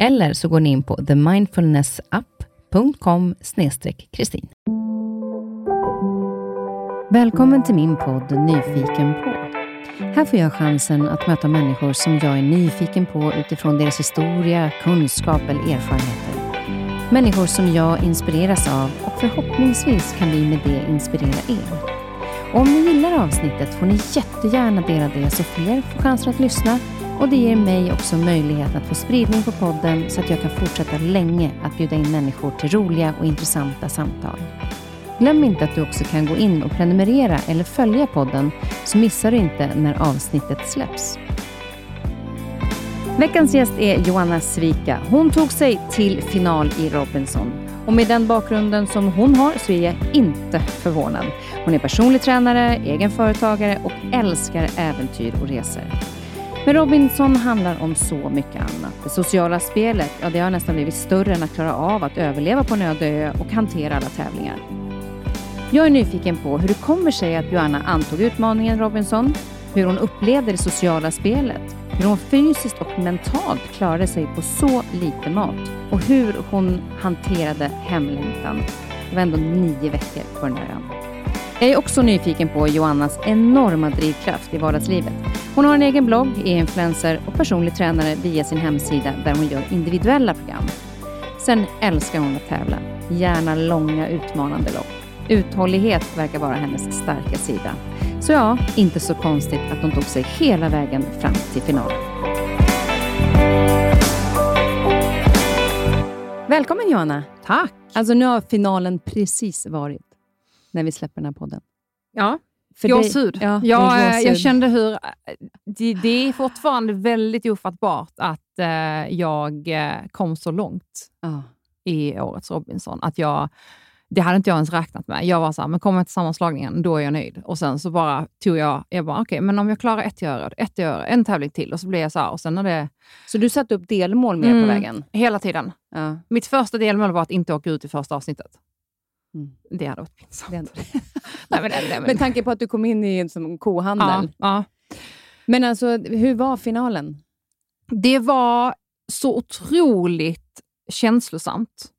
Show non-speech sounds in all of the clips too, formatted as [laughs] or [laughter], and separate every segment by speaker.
Speaker 1: Eller så går ni in på themindfulnessapp.com kristin. Välkommen till min podd Nyfiken på. Här får jag chansen att möta människor som jag är nyfiken på utifrån deras historia, kunskap eller erfarenheter. Människor som jag inspireras av och förhoppningsvis kan vi med det inspirera er. Och om ni gillar avsnittet får ni jättegärna dela det så fler får chansen att lyssna och det ger mig också möjlighet att få spridning på podden så att jag kan fortsätta länge att bjuda in människor till roliga och intressanta samtal. Glöm inte att du också kan gå in och prenumerera eller följa podden så missar du inte när avsnittet släpps. Veckans gäst är Joanna Svika. Hon tog sig till final i Robinson. Och med den bakgrunden som hon har så är jag inte förvånad. Hon är personlig tränare, egen företagare och älskar äventyr och resor. Men Robinson handlar om så mycket annat. Det sociala spelet, ja det har nästan blivit större än att klara av att överleva på en öde ö och hantera alla tävlingar. Jag är nyfiken på hur det kommer sig att Joanna antog utmaningen Robinson, hur hon upplevde det sociala spelet, hur hon fysiskt och mentalt klarade sig på så lite mat och hur hon hanterade hemlängtan. Det var ändå nio veckor på den här ön. Jag är också nyfiken på Joannas enorma drivkraft i vardagslivet. Hon har en egen blogg, är influencer och personlig tränare via sin hemsida där hon gör individuella program. Sen älskar hon att tävla, gärna långa utmanande lopp. Uthållighet verkar vara hennes starka sida. Så ja, inte så konstigt att hon tog sig hela vägen fram till final. Välkommen Johanna!
Speaker 2: Tack!
Speaker 1: Alltså nu har finalen precis varit när vi släpper den här podden.
Speaker 2: Ja, gåshud. Ja, jag, jag kände hur... Det, det, är fortfarande väldigt ofattbart att eh, jag eh, kom så långt oh. i årets Robinson. Att jag, det hade inte jag ens räknat med. Jag var så här, men kommer jag till sammanslagningen, då är jag nöjd. Och sen så bara tog jag, jag bara, okej, okay, men om jag klarar ett göre, ett göre, en tävling till och så blir jag så här. Och sen när det...
Speaker 1: Så du satte upp delmål med mm, på vägen?
Speaker 2: Hela tiden. Ja. Mitt första delmål var att inte åka ut i första avsnittet. Mm. Det hade varit pinsamt.
Speaker 1: nej, men, nej, men. Med tanke på att du kom in i en som kohandel. Ja, ja. Men alltså, hur var finalen?
Speaker 2: Det var så otroligt känslosamt.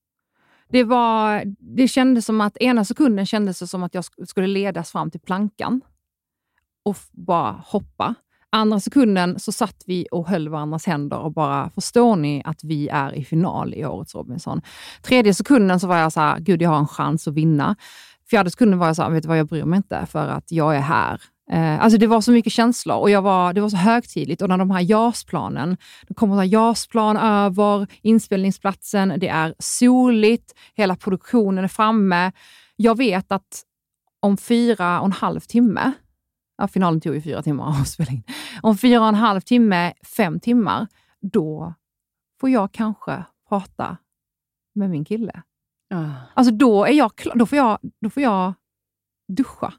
Speaker 2: Det, var, det kändes som att ena sekunden kändes det som att jag skulle ledas fram till plankan och bara hoppa. Andra sekunden så satt vi och höll varandras händer och bara, förstår ni att vi är i final i årets Robinson? Tredje sekunden så var jag så här, gud jag har en chans att vinna. Fjärde sekunden var jag så här, vet du vad, jag bryr mig inte för att jag är här. Eh, alltså det var så mycket känslor och jag var, det var så högtidligt. Och när de här JAS-planen, det kommer JAS-plan över inspelningsplatsen, det är soligt, hela produktionen är framme. Jag vet att om fyra och en halv timme ja, finalen tog ju fyra timmar att spela in. Om fyra och en halv timme, fem timmar, då får jag kanske prata med min kille. Uh. Alltså då, är jag klar, då, får jag, då får jag duscha.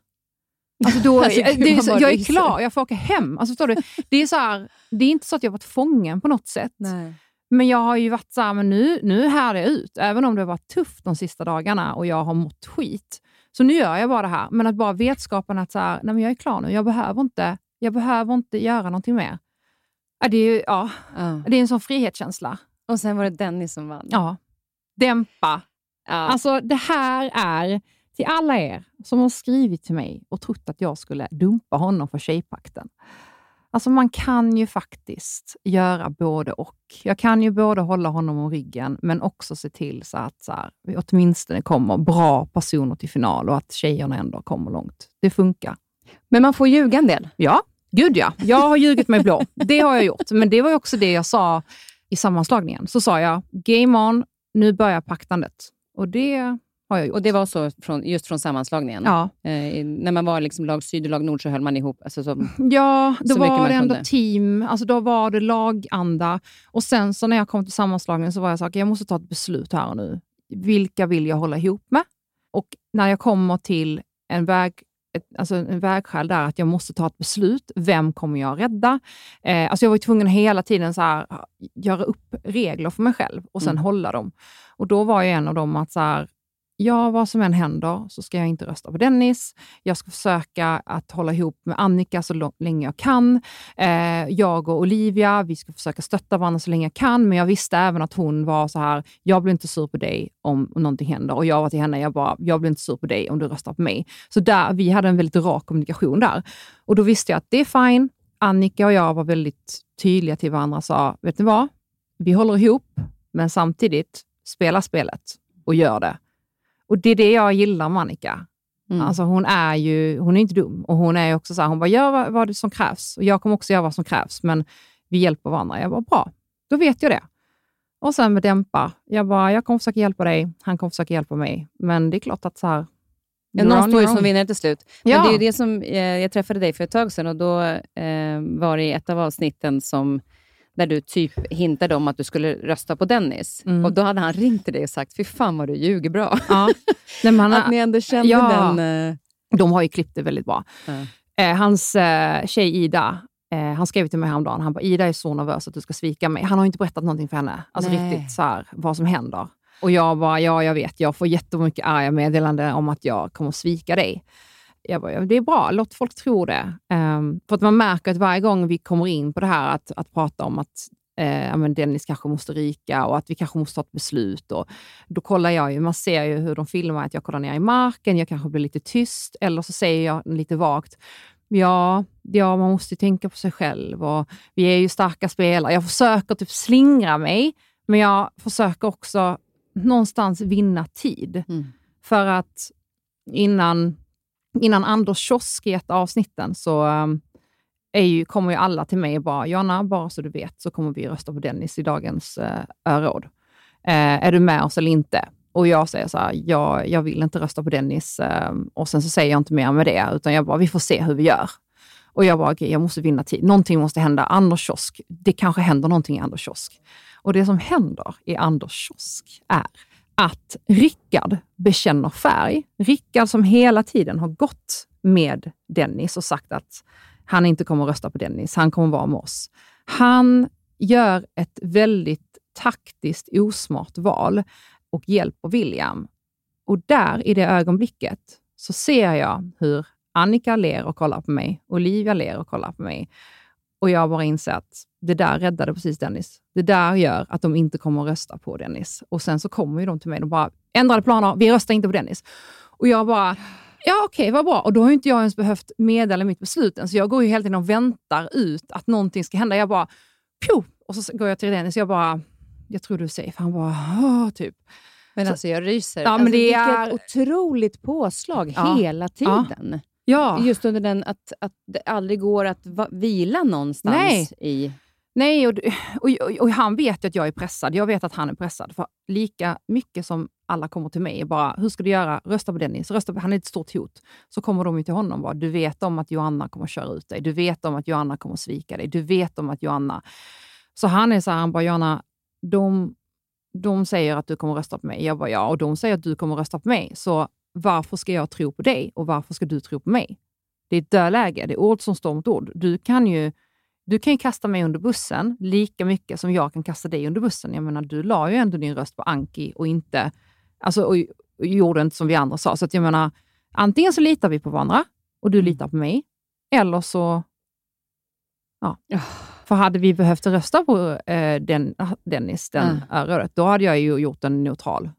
Speaker 2: Alltså då, [laughs] alltså, det är så, jag är klar, jag får åka hem. Alltså, förstår du? Det, är så här, det är inte så att jag varit fången på något sätt. Nej. Men jag har ju varit så här, men nu, nu härdar jag ut. Även om det har varit tufft de sista dagarna och jag har mått skit, så nu gör jag bara det här, men att bara vetskapen att så här, nej men jag är klar nu, jag behöver inte, jag behöver inte göra någonting mer. Ja, det, är, ja, uh. det är en sån frihetskänsla.
Speaker 1: Och sen var det Dennis som vann.
Speaker 2: Ja. Dämpa. Uh. Alltså, det här är till alla er som har skrivit till mig och trott att jag skulle dumpa honom för Tjejpakten. Alltså man kan ju faktiskt göra både och. Jag kan ju både hålla honom om ryggen, men också se till så att så här, åtminstone kommer bra personer till final och att tjejerna ändå kommer långt. Det funkar.
Speaker 3: Men man får ljuga en del.
Speaker 2: Ja, gud ja. Jag har ljugit mig blå. Det har jag gjort. Men det var också det jag sa i sammanslagningen. Så sa jag, game on, nu börjar paktandet. Och det jag gjort.
Speaker 3: Och det var så från, just från sammanslagningen?
Speaker 2: Ja.
Speaker 3: Eh, när man var liksom lag syd och lag nord så höll man ihop? Alltså så,
Speaker 2: ja, då var det ändå
Speaker 3: kunde.
Speaker 2: team, alltså då var det laganda. Och sen så när jag kom till sammanslagningen så var jag så här, "Okej, jag måste ta ett beslut här och nu. Vilka vill jag hålla ihop med? Och när jag kommer till en väg ett, alltså en vägskäl där, att jag måste ta ett beslut. Vem kommer jag rädda? Eh, alltså jag var tvungen hela tiden så här, göra upp regler för mig själv och sen
Speaker 3: Mm.
Speaker 2: hålla dem. Och då var ju en av dem att så här, ja, vad som än händer så ska jag inte rösta på Dennis. Jag ska försöka att hålla ihop med Annika så länge jag kan. Eh, jag och Olivia, vi ska försöka stötta varandra så länge jag kan, men jag visste även att hon var så här, jag blir inte sur på dig om någonting händer. Och jag var till henne, jag bara, jag blir inte sur på dig om du röstar på mig. Så där, vi hade en väldigt rak kommunikation där. Och då visste jag att det är fine. Annika och jag var väldigt tydliga till varandra och sa, vet ni vad? Vi håller ihop, men samtidigt, spela spelet och gör det. Och det är det jag gillar med Annika.
Speaker 3: Mm.
Speaker 2: Alltså hon är ju hon är inte dum och hon är också så här, hon bara, gör vad, vad det som krävs. Och jag kommer också göra vad som krävs, men vi hjälper varandra. Jag bara, bra, då vet jag det. Och sen med Dämpa, jag bara, jag kommer försöka hjälpa dig, han kommer försöka hjälpa mig. Men det är klart att så här,
Speaker 3: Ja, någon
Speaker 2: on
Speaker 3: står ju som vinnare till slut.
Speaker 2: Ja.
Speaker 3: Men det är det som, eh, jag träffade dig för ett tag sedan och då eh, var det i ett av avsnitten som, där du typ hintade om att du skulle rösta på Dennis.
Speaker 2: Mm.
Speaker 3: Och Då hade han ringt till dig och sagt, fy fan vad du ljuger bra.
Speaker 2: Ja. Nej, han, [laughs]
Speaker 3: att ni ändå kände
Speaker 2: Ja.
Speaker 3: den... Eh,
Speaker 2: De har ju klippt det väldigt bra.
Speaker 3: Ja.
Speaker 2: Eh, hans eh, tjej Ida, eh, han skrev till mig häromdagen, han bara, Ida är så nervös att du ska svika mig. Han har inte berättat någonting för henne, alltså
Speaker 3: Nej.
Speaker 2: riktigt så här, vad som händer. Och jag bara, ja jag vet, jag får jättemycket arga meddelanden om att jag kommer svika dig. Jag bara, det är bra, låt folk tro det. Ehm, för att man märker att varje gång vi kommer in på det här att, att prata om att eh, men Dennis kanske måste ryka och att vi kanske måste ta ett beslut. Och då kollar jag ju, man ser ju hur de filmar, att jag kollar ner i marken, jag kanske blir lite tyst, eller så säger jag lite vagt, ja, ja man måste ju tänka på sig själv och vi är ju starka spelare. Jag försöker typ slingra mig, men jag försöker också någonstans vinna tid.
Speaker 3: Mm.
Speaker 2: För att innan, innan Anders kiosk i ett av avsnitten så ehm, är ju, kommer ju alla till mig och bara, Jonna, bara så du vet så kommer vi rösta på Dennis i dagens eh, öråd. Eh, är du med oss eller inte? Och jag säger så här, jag, jag vill inte rösta på Dennis eh, och sen så säger jag inte mer med det, utan jag bara, vi får se hur vi gör. Och jag bara, okej, jag måste vinna tid. Någonting måste hända. Anders kiosk, det kanske händer någonting i Anders kiosk. Och det som händer i Anders kiosk är att Rickard bekänner färg. Rickard som hela tiden har gått med Dennis och sagt att han inte kommer att rösta på Dennis, han kommer att vara med oss. Han gör ett väldigt taktiskt osmart val och hjälper William. Och där, i det ögonblicket, så ser jag hur Annika ler och kollar på mig, Olivia ler och kollar på mig. Och jag bara inser att det där räddade precis Dennis. Det där gör att de inte kommer att rösta på Dennis. Och sen så kommer ju de till mig och bara, ändrade planer, vi röstar inte på Dennis. Och jag bara, ja okej, vad bra. Och då har inte jag ens behövt meddela mitt beslut än, så jag går ju hela tiden och väntar ut att någonting ska hända. Jag bara, pju! Och så går jag till Dennis och jag bara, jag tror du är safe. Han bara, Åh, typ.
Speaker 3: Men
Speaker 2: Så-
Speaker 3: alltså jag ryser.
Speaker 2: Ja, men
Speaker 3: alltså,
Speaker 2: det
Speaker 3: vilket
Speaker 2: är-
Speaker 3: otroligt påslag
Speaker 2: Ja.
Speaker 3: hela tiden.
Speaker 2: Ja.
Speaker 3: Just under den att, att det aldrig går att vila någonstans
Speaker 2: Nej.
Speaker 3: i...
Speaker 2: Nej, och, och, och, och han vet ju att jag är pressad. Jag vet att han är pressad. För lika mycket som alla kommer till mig bara, hur ska du göra? Rösta på Dennis. Rösta på, han är ett stort hot. Så kommer de ju till honom bara, du vet om att Joanna kommer att köra ut dig. Du vet om att Joanna kommer att svika dig. Du vet om att Joanna... Så han är så här, han bara, Joanna, de, de säger att du kommer att rösta på mig. Jag bara, ja, och de säger att du kommer att rösta på mig. Så varför ska jag tro på dig och varför ska du tro på mig? Det är ett dödläge. Det är ord som står mot ord. Du kan ju du kan ju kasta mig under bussen lika mycket som jag kan kasta dig under bussen. Jag menar, du la ju ändå din röst på Anki och inte alltså, och, och gjorde inte som vi andra sa. Så att jag menar, antingen så litar vi på varandra och du litar på mig, eller så... Ja. För hade vi behövt rösta på eh, den, Dennis, den
Speaker 3: Ja.
Speaker 2: örådet, då hade jag ju gjort en neutral.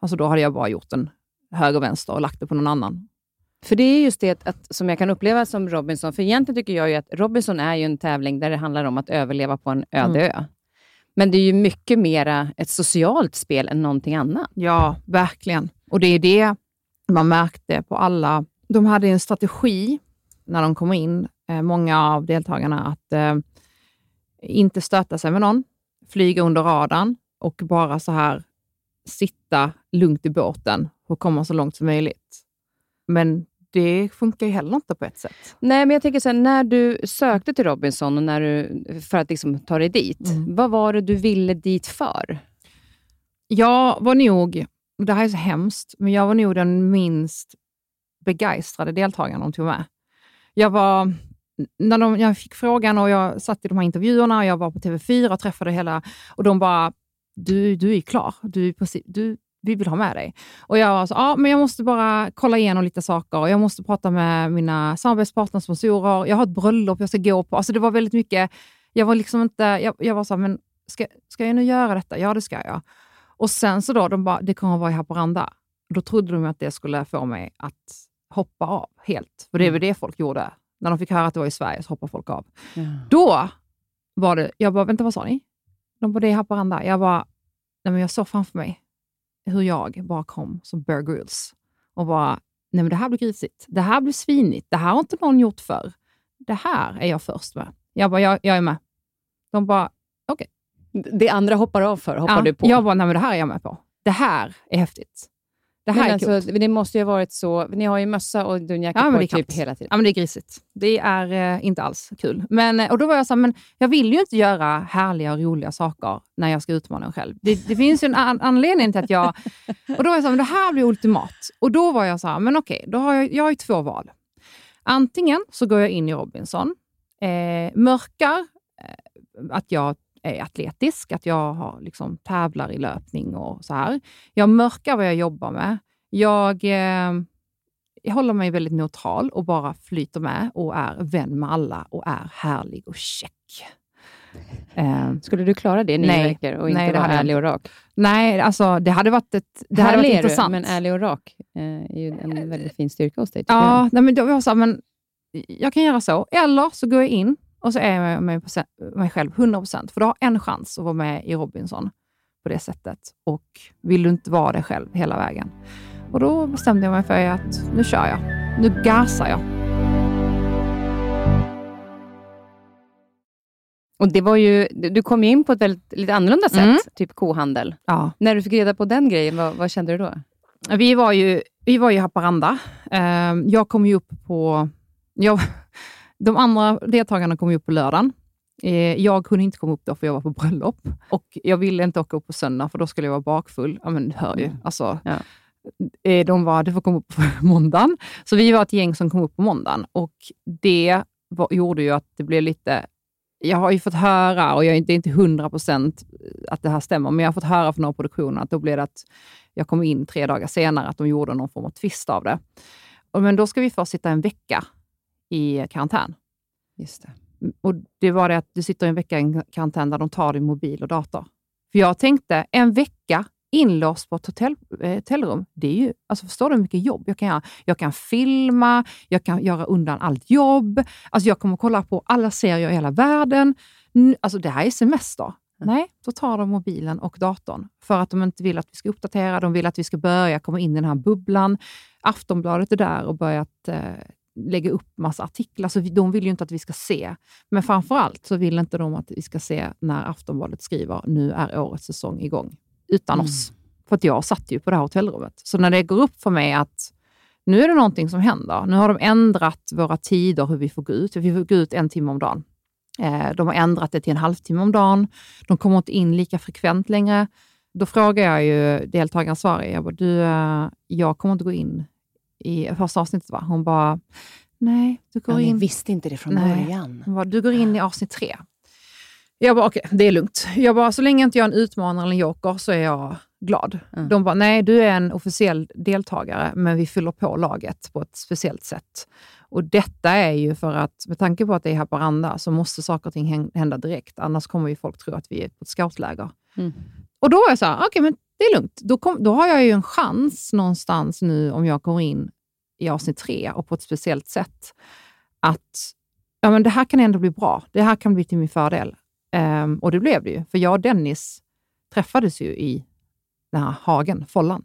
Speaker 2: Alltså då hade jag bara gjort en höger och vänster och lagt det på någon annan.
Speaker 3: För det är just det att, som jag kan uppleva som Robinson, för egentligen tycker jag ju att Robinson är ju en tävling där det handlar om att överleva på en öde
Speaker 2: Mm.
Speaker 3: ö. Men det är ju mycket mera ett socialt spel än någonting annat.
Speaker 2: Ja, verkligen. Och det är det man märkte på alla. De hade en strategi när de kom in, eh, många av deltagarna, att eh, inte stöta sig med någon, flyga under radarn och bara så här sitta lugnt i båten och komma så långt som möjligt. Men det funkar ju heller inte på ett sätt.
Speaker 3: Nej, men jag tänker så här, när du sökte till Robinson och när du, för att liksom ta dig dit,
Speaker 2: Mm.
Speaker 3: vad var det du ville dit för?
Speaker 2: Jag var nog, det här är så hemskt, men jag var nog den minst begeistrade deltagaren de tog med. Jag var, när de, jag fick frågan och jag satt i de här intervjuerna och jag var på TV4 och träffade hela, och de bara, du, du är klar, du, du, vi vill ha med dig. Och jag var så, ja, men jag måste bara kolla igenom lite saker och jag måste prata med mina samarbetspartner, sponsorer, jag har ett bröllop jag ska gå på. Alltså det var väldigt mycket, jag var liksom inte, jag, jag var så här, men ska, ska jag nu göra detta? Ja, det ska jag. Och sen så då, de bara, det kommer vara i Haparanda. Då trodde de att det skulle få mig att hoppa av helt. För det är väl det folk gjorde. När de fick höra att det var i Sverige så hoppade folk av. Då var det, jag bara, vänta vad sa ni? De bara, det är Haparanda. Jag bara, nej men jag såg framför mig hur jag bara kom som Bear Grylls och bara, nej men det här blir grisigt. Det här blir svinigt. Det här har inte någon gjort förr. Det här är jag först med. Jag bara, jag, jag är med. De bara,
Speaker 3: Det andra hoppar av för, hoppar
Speaker 2: ja.
Speaker 3: du på?
Speaker 2: Jag bara, nej men det här är jag med på. Det här är häftigt. Det här
Speaker 3: men
Speaker 2: är
Speaker 3: alltså,
Speaker 2: coolt.
Speaker 3: det måste ju ha varit så, ni har ju mössa och dunjacka
Speaker 2: Ja,
Speaker 3: på typ hela tiden.
Speaker 2: Ja, men det är grisigt. Det är eh, inte alls kul. Men, eh, och då var jag så här, men jag vill ju inte göra härliga och roliga saker när jag ska utmana mig själv. Det, det finns ju en an anledning till att jag... [laughs] Och då var jag så här, men det här blir ultimat. Och då var jag så här, men okej, då har jag, jag har ju två val. Antingen så går jag in i Robinson, eh, mörkar eh, att jag är atletisk, att jag har, liksom, tävlar i löpning och så här. Jag mörkar vad jag jobbar med. Jag, eh, jag håller mig väldigt neutral och bara flyter med och är vän med alla och är härlig och check. Eh,
Speaker 3: Skulle du klara det i nio
Speaker 2: Nej.
Speaker 3: veckor och inte
Speaker 2: Nej,
Speaker 3: vara
Speaker 2: jag
Speaker 3: ärlig och rak?
Speaker 2: nej, alltså det hade varit, ett, det hade varit
Speaker 3: är du,
Speaker 2: intressant.
Speaker 3: men ärlig och rak eh, är ju en väldigt fin styrka hos dig.
Speaker 2: Ja, nej, men då jag så men jag kan göra så. Eller så går jag in och så är jag mig, mig själv 100%. För du har en chans att vara med i Robinson på det sättet. Och vill du inte vara det själv hela vägen. Och då bestämde jag mig för att nu kör jag. Nu gasar jag.
Speaker 3: Och det var ju, du kom ju in på ett väldigt lite annorlunda sätt,
Speaker 2: Mm.
Speaker 3: typ kohandel.
Speaker 2: Ja.
Speaker 3: När du fick reda på den grejen, vad, vad kände du då?
Speaker 2: Vi var ju, vi var i Haparanda. Eh, Jag kom ju upp på... Jag, de andra deltagarna kom ju upp på lördagen. Eh, Jag kunde inte komma upp då, för jag var på bröllop. Och jag ville inte åka upp på söndag, för då skulle jag vara bakfull. Ja, men du hör ju.
Speaker 3: Mm.
Speaker 2: Alltså,
Speaker 3: Ja.
Speaker 2: eh, De var, du får komma upp på [laughs] måndagen. Så vi var ett gäng som kom upp på måndagen. Och det var, gjorde ju att det blev lite... Jag har ju fått höra, och jag, det är inte hundra procent att det här stämmer, men jag har fått höra från några produktioner att då blev det att jag kom in tre dagar senare, att de gjorde någon form av twist av det. Men då ska vi först sitta en vecka i karantän.
Speaker 3: Just det.
Speaker 2: Och Det var det att du sitter en vecka i karantän där de tar din mobil och dator. För jag tänkte, en vecka inlåst på ett hotell, eh, hotellrum, det är ju, alltså förstår du hur mycket jobb jag kan göra? Jag kan filma, jag kan göra undan allt jobb, alltså jag kommer kolla på alla serier i hela världen. Alltså det här är semester. Nej, då tar de mobilen och datorn för att de inte vill att vi ska uppdatera. De vill att vi ska börja komma in i den här bubblan. Aftonbladet är där och börjat eh, lägga upp massa artiklar. Så de vill ju inte att vi ska se. Men framför allt så vill inte de att vi ska se när Aftonbladet skriver nu är årets säsong igång, utan
Speaker 3: Mm.
Speaker 2: oss. För att jag satt ju på det här hotellrummet. Så när det går upp för mig att nu är det någonting som händer. Nu har de ändrat våra tider, hur vi får gå ut. Vi får gå ut en timme om dagen. Eh, De har ändrat det till en halvtimme om dagen. De kommer inte in lika frekvent längre. Då frågar jag ju deltagaren Sari, jag bara, du, eh, jag kommer inte gå in i första avsnittet va? Hon bara, nej, du går in.
Speaker 3: visste inte det från
Speaker 2: Nej.
Speaker 3: början.
Speaker 2: Hon bara, du går in i avsnitt tre. Jag bara, okej, det är lugnt. Jag bara, så länge inte jag är en utmanare eller en joker så är jag glad.
Speaker 3: Mm.
Speaker 2: De bara, nej, du är en officiell deltagare, men vi fyller på laget på ett speciellt sätt. Och detta är ju för att, med tanke på att det är Haparanda, så måste saker och ting hän- hända direkt. Annars kommer ju folk tro att vi är på ett scoutläger.
Speaker 3: Mm.
Speaker 2: Och då var jag så här, okej, men det är lugnt. Då, kom, då har jag ju en chans någonstans nu om jag går in i avsnitt tre och på ett speciellt sätt att ja, men det här kan ändå bli bra. Det här kan bli till min fördel. Um, och det blev det ju, för jag och Dennis träffades ju i den här hagen, follan.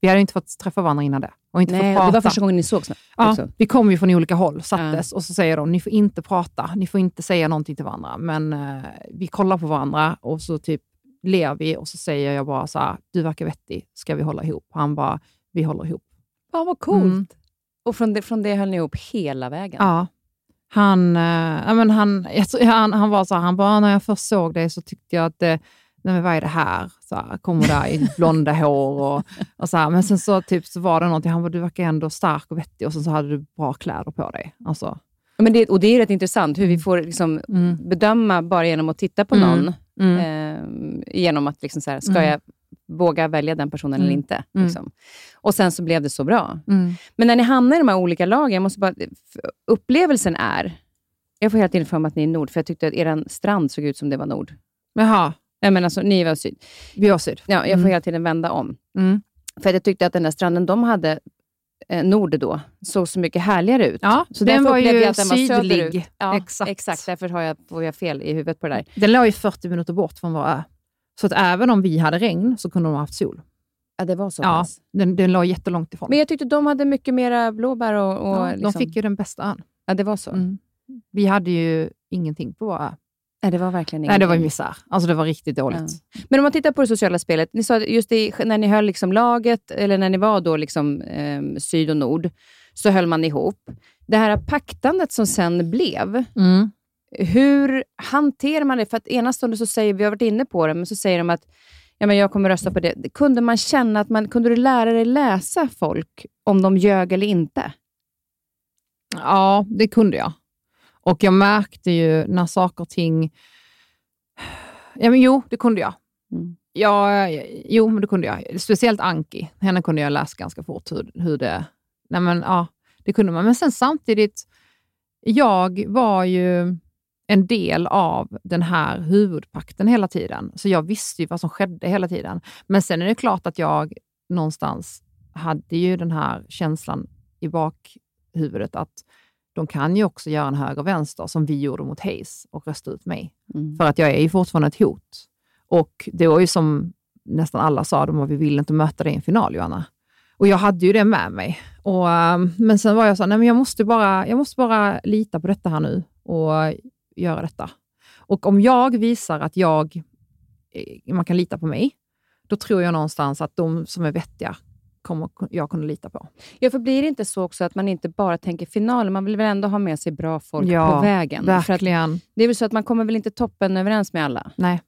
Speaker 2: Vi hade inte fått träffa varandra innan det. Och inte
Speaker 1: Nej,
Speaker 2: fått prata.
Speaker 1: det var första gången ni sågs?
Speaker 2: Ja, vi kom ju från olika håll, sattes och så säger de, ni får inte prata, ni får inte säga någonting till varandra. Men uh, vi kollar på varandra och så typ ler vi och så säger jag bara så här, du verkar vettig, ska vi hålla ihop? Han bara, vi håller ihop.
Speaker 1: Ja, vad coolt. Mm. Och från det, från det höll ni ihop hela vägen?
Speaker 2: Ja. Han, äh, men han, han, han var så här, han bara, när jag först såg dig så tyckte jag att nej men vad är det här? Så här, kommer där i [laughs] blonda hår och, och så här. Men sen så, typ, så var det någonting, han bara, du verkar ändå stark och vettig och sen så hade du bra kläder på dig. Alltså.
Speaker 1: Men det, och det är rätt intressant hur vi får liksom mm. bedöma bara genom att titta på mm. någon. Mm. Eh, genom att liksom så här, ska mm. jag våga välja den personen eller mm. inte? Mm. Liksom. Och sen så blev det så bra. Men när ni hamnar i de här olika lagen, jag måste bara, upplevelsen är, jag får hela tiden för mig att ni är nord, för jag tyckte att er strand såg ut som det var nord.
Speaker 2: Jaha.
Speaker 1: Jag menar, alltså, ni var syd.
Speaker 2: Vi var syd.
Speaker 1: Ja, jag får mm. hela tiden vända om. Mm. För jag tyckte att den där stranden de hade, eh, nord då, såg så mycket härligare ut.
Speaker 2: Ja,
Speaker 1: så
Speaker 2: den var ju att den var sydlig.
Speaker 1: Söderut. Ja, exakt. exakt. Därför har jag, får jag fel i huvudet på det där.
Speaker 2: Den låg ju 40 minuter bort från vår ö. Så att även om vi hade regn så kunde de ha haft sol.
Speaker 1: Ja, det var så
Speaker 2: Ja, den, den låg jättelångt ifrån.
Speaker 1: Men jag tyckte de hade mycket mera blåbär och... och
Speaker 2: ja, liksom... De fick ju den bästa ön.
Speaker 1: Ja, det var så. Mm.
Speaker 2: Vi hade ju ingenting på vår ö.
Speaker 1: Nej, det var verkligen
Speaker 2: ingenting. Nej, det var misär. Alltså det var riktigt dåligt. Ja.
Speaker 1: Men om man tittar på det sociala spelet. Ni sa just det, när ni höll liksom laget, eller när ni var då liksom, eh, syd och nord, så höll man ihop. Det här paktandet som sen blev, mm. hur hanterar man det? För att ena stunden så säger, vi har varit inne på det, men så säger de att ja, men jag kommer rösta på det. Kunde man känna att man, kunde du lära dig läsa folk om de ljög eller inte?
Speaker 2: Ja, det kunde jag. Och jag märkte ju när saker och ting... Ja, men jo, det kunde jag. Mm. Ja, jo, men det kunde jag. Speciellt Anki. Henne kunde jag läsa ganska fort hur, hur det... Nej, men, ja, det kunde man. Men sen samtidigt, jag var ju en del av den här huvudpakten hela tiden. Så jag visste ju vad som skedde hela tiden. Men sen är det klart att jag någonstans hade ju den här känslan i bakhuvudet att de kan ju också göra en höger och vänster, som vi gjorde mot Hayes, och rösta ut mig. Mm. För att jag är ju fortfarande ett hot. Och det var ju som nästan alla sa, de var, vi vill inte möta dig i en final, Johanna. Och jag hade ju det med mig. Och, ehm, men sen var jag så nej men jag måste, bara, jag måste bara lita på detta här nu och göra detta. Och om jag visar att jag, eh, man kan lita på mig, då tror jag någonstans att de som är vettiga kommer jag kunna lita på.
Speaker 1: Ja, för blir det inte så också att man inte bara tänker finalen, man vill väl ändå ha med sig bra folk ja, på vägen?
Speaker 2: verkligen.
Speaker 1: det är väl så att man kommer väl inte toppen överens med alla?
Speaker 2: Nej.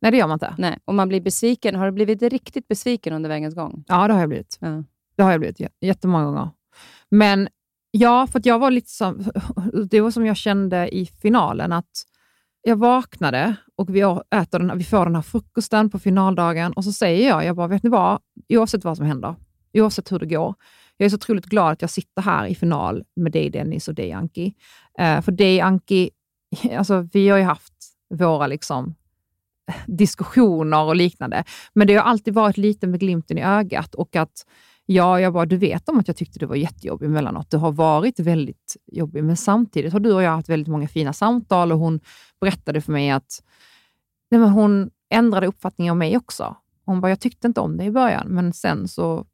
Speaker 2: Nej, det gör man inte.
Speaker 1: Nej. Och man blir besviken. Har du blivit riktigt besviken under vägens gång?
Speaker 2: Ja, det har jag blivit. Ja. Det har jag blivit jättemånga gånger. Men ja, för jag var lite som, [laughs] det var som jag kände i finalen, att jag vaknade och vi, äter den, vi får den här frukosten på finaldagen och så säger jag, jag bara, vet ni vad? Oavsett vad som händer, oavsett hur det går. Jag är så otroligt glad att jag sitter här i final med dig Dennis och dig Anki. Eh, för dig Anki, [laughs] alltså, vi har ju haft våra liksom, [laughs] diskussioner och liknande, men det har alltid varit lite med glimten i ögat och att Ja, jag bara, du vet om att jag tyckte du var jättejobbig emellanåt. Du har varit väldigt jobbig, men samtidigt har du och jag haft väldigt många fina samtal och hon berättade för mig att nej men hon ändrade uppfattning om mig också. Hon bara, jag tyckte inte om det i början, men sen så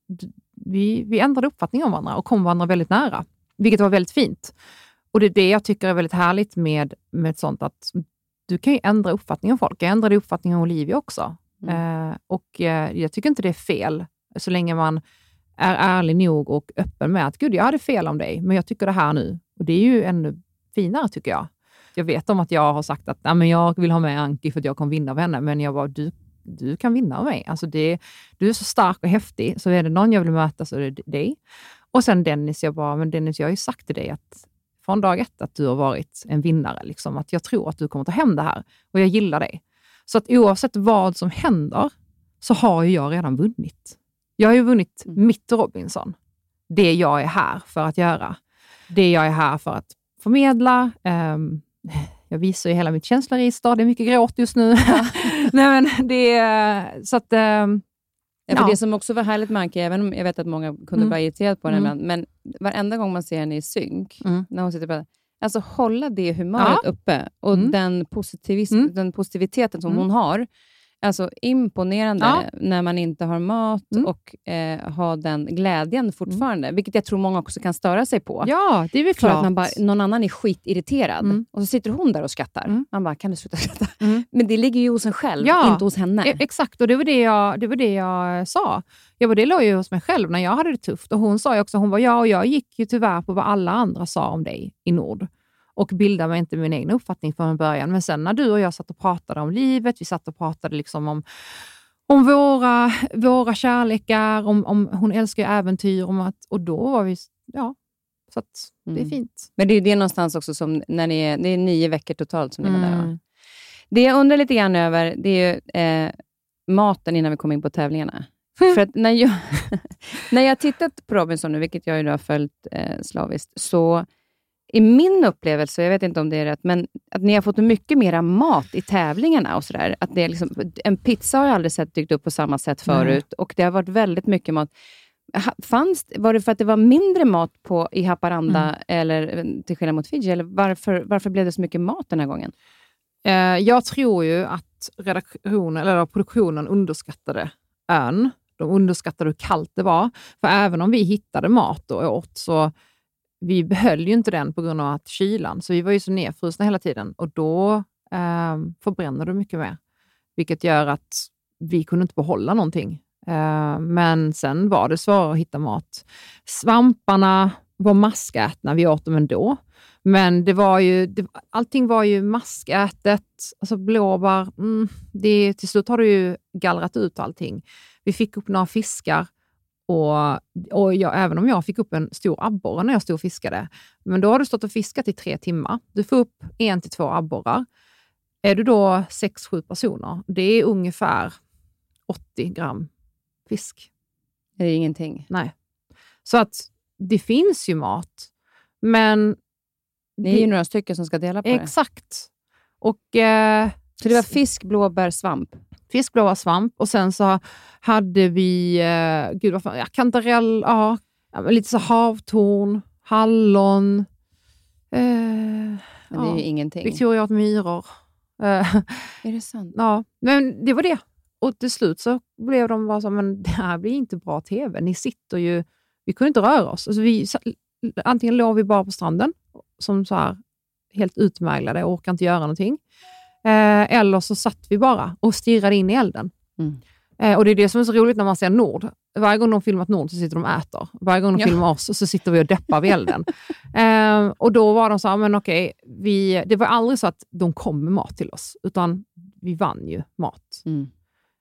Speaker 2: vi, vi ändrade uppfattning om varandra och kom varandra väldigt nära, vilket var väldigt fint. Och Det är det jag tycker är väldigt härligt med, med sånt, att du kan ju ändra uppfattning om folk. Jag ändrade uppfattning om Olivia också. Mm. Eh, och eh, Jag tycker inte det är fel, så länge man är ärlig nog och öppen med att Gud, jag hade fel om dig, men jag tycker det här nu. Och Det är ju ännu finare, tycker jag. Jag vet om att jag har sagt att ja, men jag vill ha med Anki för att jag kommer vinna av henne, men jag bara, du, du kan vinna av mig. Alltså det, du är så stark och häftig, så är det någon jag vill möta så är det dig. Och sen Dennis, jag bara, men Dennis, jag har ju sagt till dig att från dag ett att du har varit en vinnare. Liksom, att jag tror att du kommer ta hem det här och jag gillar dig. Så att oavsett vad som händer så har ju jag redan vunnit. Jag har ju vunnit mm. mitt Robinson. Det jag är här för att göra. Det jag är här för att förmedla. Um, jag visar ju hela mitt känsloregister. Det är mycket gråt just nu. Ja. [laughs] Nej, men det, så att, um,
Speaker 1: Ja,
Speaker 2: Ja.
Speaker 1: Det som också var härligt med Anki, även om jag vet att många kunde
Speaker 2: Mm.
Speaker 1: irriterade på henne
Speaker 2: Mm.
Speaker 1: ibland, men varenda gång man ser henne i synk,
Speaker 2: Mm.
Speaker 1: när hon sitter pratar, alltså hålla det humöret uppe och
Speaker 2: Mm.
Speaker 1: den, positivism,
Speaker 2: Mm.
Speaker 1: den positiviteten som
Speaker 2: Mm.
Speaker 1: hon har. Alltså imponerande
Speaker 2: Ja.
Speaker 1: när man inte har mat
Speaker 2: Mm.
Speaker 1: och eh, ha den glädjen fortfarande, vilket jag tror många också kan störa sig på.
Speaker 2: Ja, det är väl
Speaker 1: För
Speaker 2: klart.
Speaker 1: att man bara, någon annan är skitirriterad
Speaker 2: Mm.
Speaker 1: och så sitter hon där och skrattar.
Speaker 2: Mm.
Speaker 1: Man bara, kan du sluta skratta?
Speaker 2: Mm.
Speaker 1: Men det ligger ju hos en själv,
Speaker 2: Ja.
Speaker 1: inte hos henne.
Speaker 2: E- Exakt, och det var det jag, det var det jag sa. Jag bara, det låg ju hos mig själv när jag hade det tufft. Och Hon sa också, hon bara, ja, och jag gick ju tyvärr på vad alla andra sa om dig i Nord och bildade mig inte min egen uppfattning från början. Men sen när du och jag satt och pratade om livet, vi satt och pratade liksom om, om våra, våra kärlekar, om, om, hon älskar ju äventyr, om att, och då var vi, ja, så att det är
Speaker 1: Mm.
Speaker 2: fint.
Speaker 1: Men det är det någonstans också som när ni är, det är nio veckor totalt som ni var där va?
Speaker 2: Mm.
Speaker 1: Det jag undrar lite grann över, det är ju eh, maten innan vi kommer in på tävlingarna. För att när jag, [laughs] när jag tittat på Robinson nu, vilket jag ju har följt eh, slaviskt, så i min upplevelse, jag vet inte om det är rätt, men att ni har fått mycket mera mat i tävlingarna och sådär. Att det är liksom, en pizza har jag aldrig sett dykt upp på samma sätt förut och det har varit väldigt mycket mat. Fanns, var det för att det var mindre mat på, i Haparanda,
Speaker 2: Mm.
Speaker 1: eller eh, till skillnad mot Fiji? Eller varför, varför blev det så mycket mat den här gången?
Speaker 2: Eh, jag tror ju att redaktionen, eller produktionen underskattade ön. De underskattade hur kallt det var. För även om vi hittade mat och åt, så vi behöll ju inte den på grund av att kylan. Så vi var ju så nedfrusna hela tiden och då eh, förbränner du mycket mer. Vilket gör att vi kunde inte behålla någonting. Eh, men sen var det svårare att hitta mat. Svamparna var maskätna, vi åt dem ändå. Men det var ju, det, allting var ju maskätet, alltså blåbär. Mm, det, till slut har du ju gallrat ut allting. Vi fick upp några fiskar och, och jag, även om jag fick upp en stor abborre när jag stod och fiskade, men då har du stått och fiskat i tre timmar. Du får upp en till två abborrar. Är du då sex, sju personer, det är ungefär 80 gram fisk.
Speaker 1: Det är ingenting.
Speaker 2: Nej. Så att det finns ju mat, men...
Speaker 1: Ni är ju några stycken som ska dela på det.
Speaker 2: Exakt. Och eh,
Speaker 1: Så det var fisk, blåbär, svamp?
Speaker 2: fisk, blåa svamp och sen så hade vi eh, gud vad fan, ja, kantarell, ja, lite så havtorn, hallon. Eh,
Speaker 1: det är
Speaker 2: ja,
Speaker 1: ju ingenting.
Speaker 2: Victoria åt myror. Eh,
Speaker 1: Är det sant?
Speaker 2: ja, men det var det. Och till slut så blev de bara så, men det här blir inte bra TV. Ni sitter ju... Vi kunde inte röra oss. Alltså vi, antingen låg vi bara på stranden, som så här, helt utmärglade och orkade inte göra någonting. Eh, eller så satt vi bara och stirrade in i elden.
Speaker 1: Mm.
Speaker 2: Eh, och Det är det som är så roligt när man ser Nord. Varje gång de filmat Nord så sitter de och äter. Varje gång de
Speaker 1: Ja.
Speaker 2: filmar oss så sitter vi och deppar vid elden. [laughs] eh, och då var de så här, men okej, vi, det var aldrig så att de kom med mat till oss, utan vi vann ju mat.
Speaker 1: Mm.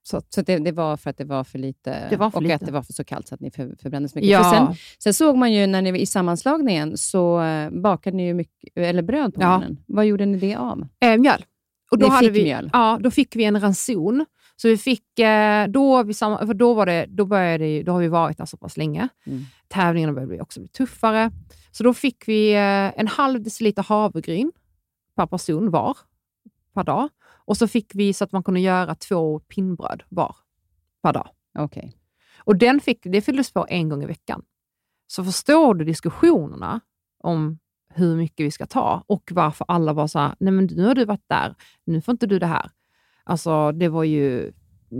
Speaker 2: Så
Speaker 1: Så det, det var för att det var för lite
Speaker 2: Det var för
Speaker 1: och
Speaker 2: lite.
Speaker 1: att det var för så kallt så att ni för, så mycket. För
Speaker 2: ja,
Speaker 1: sen, sen såg man ju när ni var i sammanslagningen så eh, bakade ni ju mycket, eller bröd på
Speaker 2: Ja.
Speaker 1: morgonen. Vad gjorde ni det av?
Speaker 2: eh, mjöl. Och då hade
Speaker 1: fick
Speaker 2: vi,
Speaker 1: mjöl?
Speaker 2: Ja, då fick vi en ranson. Så vi fick, eh, då, vi för då, var det, då, började, det- då har vi varit där så pass länge.
Speaker 1: Mm.
Speaker 2: Tävlingarna började också bli tuffare. Så då fick vi eh, en halv deciliter havregryn per person var, per dag. Och så fick vi så att man kunde göra två pinnbröd var per dag.
Speaker 1: Okej.
Speaker 2: Och den fick, det fylldes på en gång i veckan. Så förstår du diskussionerna om hur mycket vi ska ta och varför alla var så här, nej men nu har du varit där, nu får inte du det här. Alltså det var ju,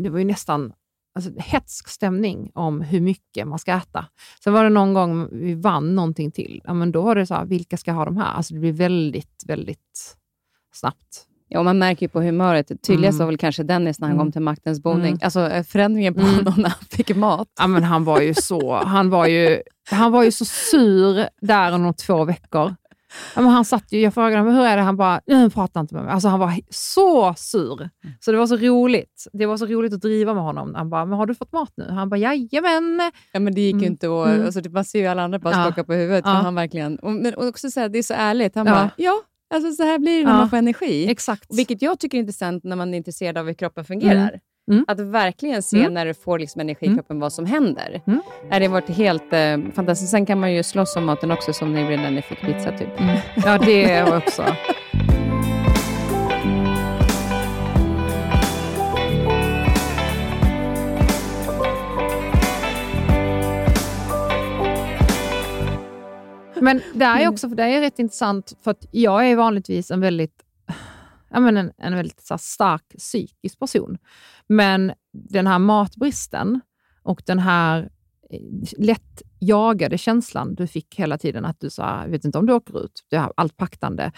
Speaker 2: det var ju nästan alltså, hetsk stämning om hur mycket man ska äta. Sen var det någon gång vi vann någonting till, ja, men då var det så här, vilka ska ha de här? Alltså det blir väldigt, väldigt snabbt.
Speaker 1: Ja, man märker ju på humöret. Tydligast
Speaker 2: Mm.
Speaker 1: var väl kanske Dennis när han
Speaker 2: Mm.
Speaker 1: kom till maktens boning.
Speaker 2: Mm.
Speaker 1: Alltså eh, förändringen på
Speaker 2: Mm.
Speaker 1: honom [laughs] när han fick mat.
Speaker 2: Ja, men han var ju så, han var ju, han var ju så sur där under två veckor. Ja, men han satt ju, jag frågade honom, hur är det? Han bara, "Nej, han pratar inte med mig. Alltså, han var så sur. Så det var så roligt. Det var så roligt att driva med honom. Han bara, men har du fått mat nu? Han bara, jajamän.
Speaker 1: Ja, men det gick ju
Speaker 2: Mm.
Speaker 1: inte att...
Speaker 2: Mm.
Speaker 1: Alltså, man ser ju alla andra bara
Speaker 2: Ja.
Speaker 1: skaka på huvudet.
Speaker 2: Ja.
Speaker 1: Men han verkligen, och, men också så här, det är så ärligt. Han
Speaker 2: Ja.
Speaker 1: bara, ja, alltså, så här blir det när man får energi.
Speaker 2: Exakt.
Speaker 1: Vilket jag tycker är intressant när man är intresserad av hur kroppen fungerar.
Speaker 2: Mm. Mm.
Speaker 1: Att verkligen se
Speaker 2: mm.
Speaker 1: när du får liksom energi i mm. kroppen vad som händer.
Speaker 2: Mm.
Speaker 1: Det har varit helt eh, fantastiskt. Sen kan man ju slåss om maten också, som ni när ni fick pizza. Typ. Mm. [laughs]
Speaker 2: Ja, det också. Men det är mm. också, för det är rätt intressant, för att jag är vanligtvis en väldigt, jag menar, en, en väldigt stark psykisk person. Men den här matbristen och den här eh, lätt jagade känslan du fick hela tiden att du sa, jag vet inte om du åker ut, du har allt paktande.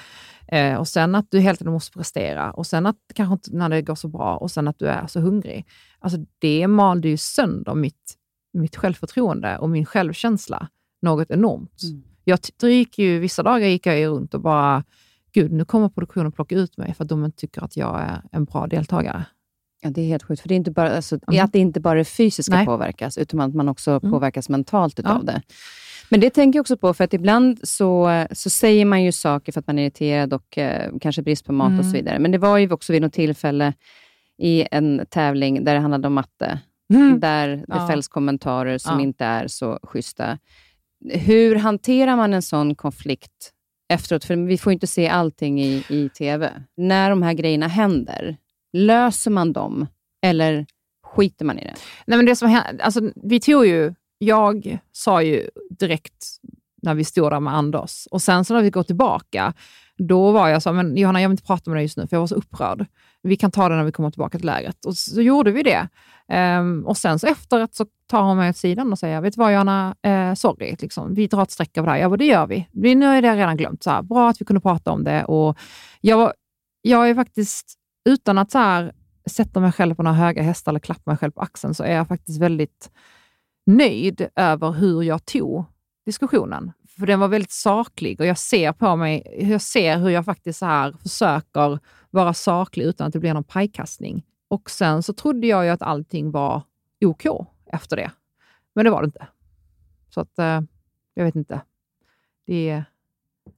Speaker 2: Eh, och sen att du hela tiden måste prestera och sen att kanske inte när det går så bra och sen att du är så hungrig. Alltså det malde ju sönder mitt, mitt självförtroende och min självkänsla något enormt. Mm. Jag gick ju, vissa dagar gick jag runt och bara, gud, nu kommer produktionen plocka ut mig för att de inte tycker att jag är en bra deltagare.
Speaker 1: Ja, det är helt sjukt. För det är inte bara, alltså, mm. att det inte bara är fysiska Nej. påverkas, utan att man också mm. påverkas mentalt utav ja. det. Men det tänker jag också på, för att ibland så, så säger man ju saker för att man är irriterad och eh, kanske brist på mat mm. och så mm. vidare. Men det var ju också vid något tillfälle i en tävling där det handlade om matte, mm. där det ja. fälls kommentarer som ja. inte är så schyssta. Hur hanterar man en sån konflikt efteråt? För vi får inte se allting i, i TV. När de här grejerna händer, Löser man dem eller skiter man i det?
Speaker 2: Nej, men det som hände, alltså, vi tog ju, jag sa ju direkt när vi stod där med Anders och sen så när vi går tillbaka, då var jag så men Johanna, jag vill inte prata med dig just nu, för jag var så upprörd. Vi kan ta det när vi kommer tillbaka till lägret. Och så gjorde vi det. Um, och sen så efteråt så tar hon mig åt sidan och säger, vet du vad Johanna, eh, sorry, liksom, vi drar ett streck över det här. Ja, det gör vi. vi. Nu är det redan glömt. Så här, bra att vi kunde prata om det. Och jag, jag är faktiskt utan att så här, sätta mig själv på några höga hästar eller klappa mig själv på axeln, så är jag faktiskt väldigt nöjd över hur jag tog diskussionen. För den var väldigt saklig och jag ser på mig, jag ser hur jag faktiskt så här försöker vara saklig utan att det blir någon pajkastning. Och sen så trodde jag ju att allting var OK efter det. Men det var det inte. Så att, eh, jag vet inte. Det,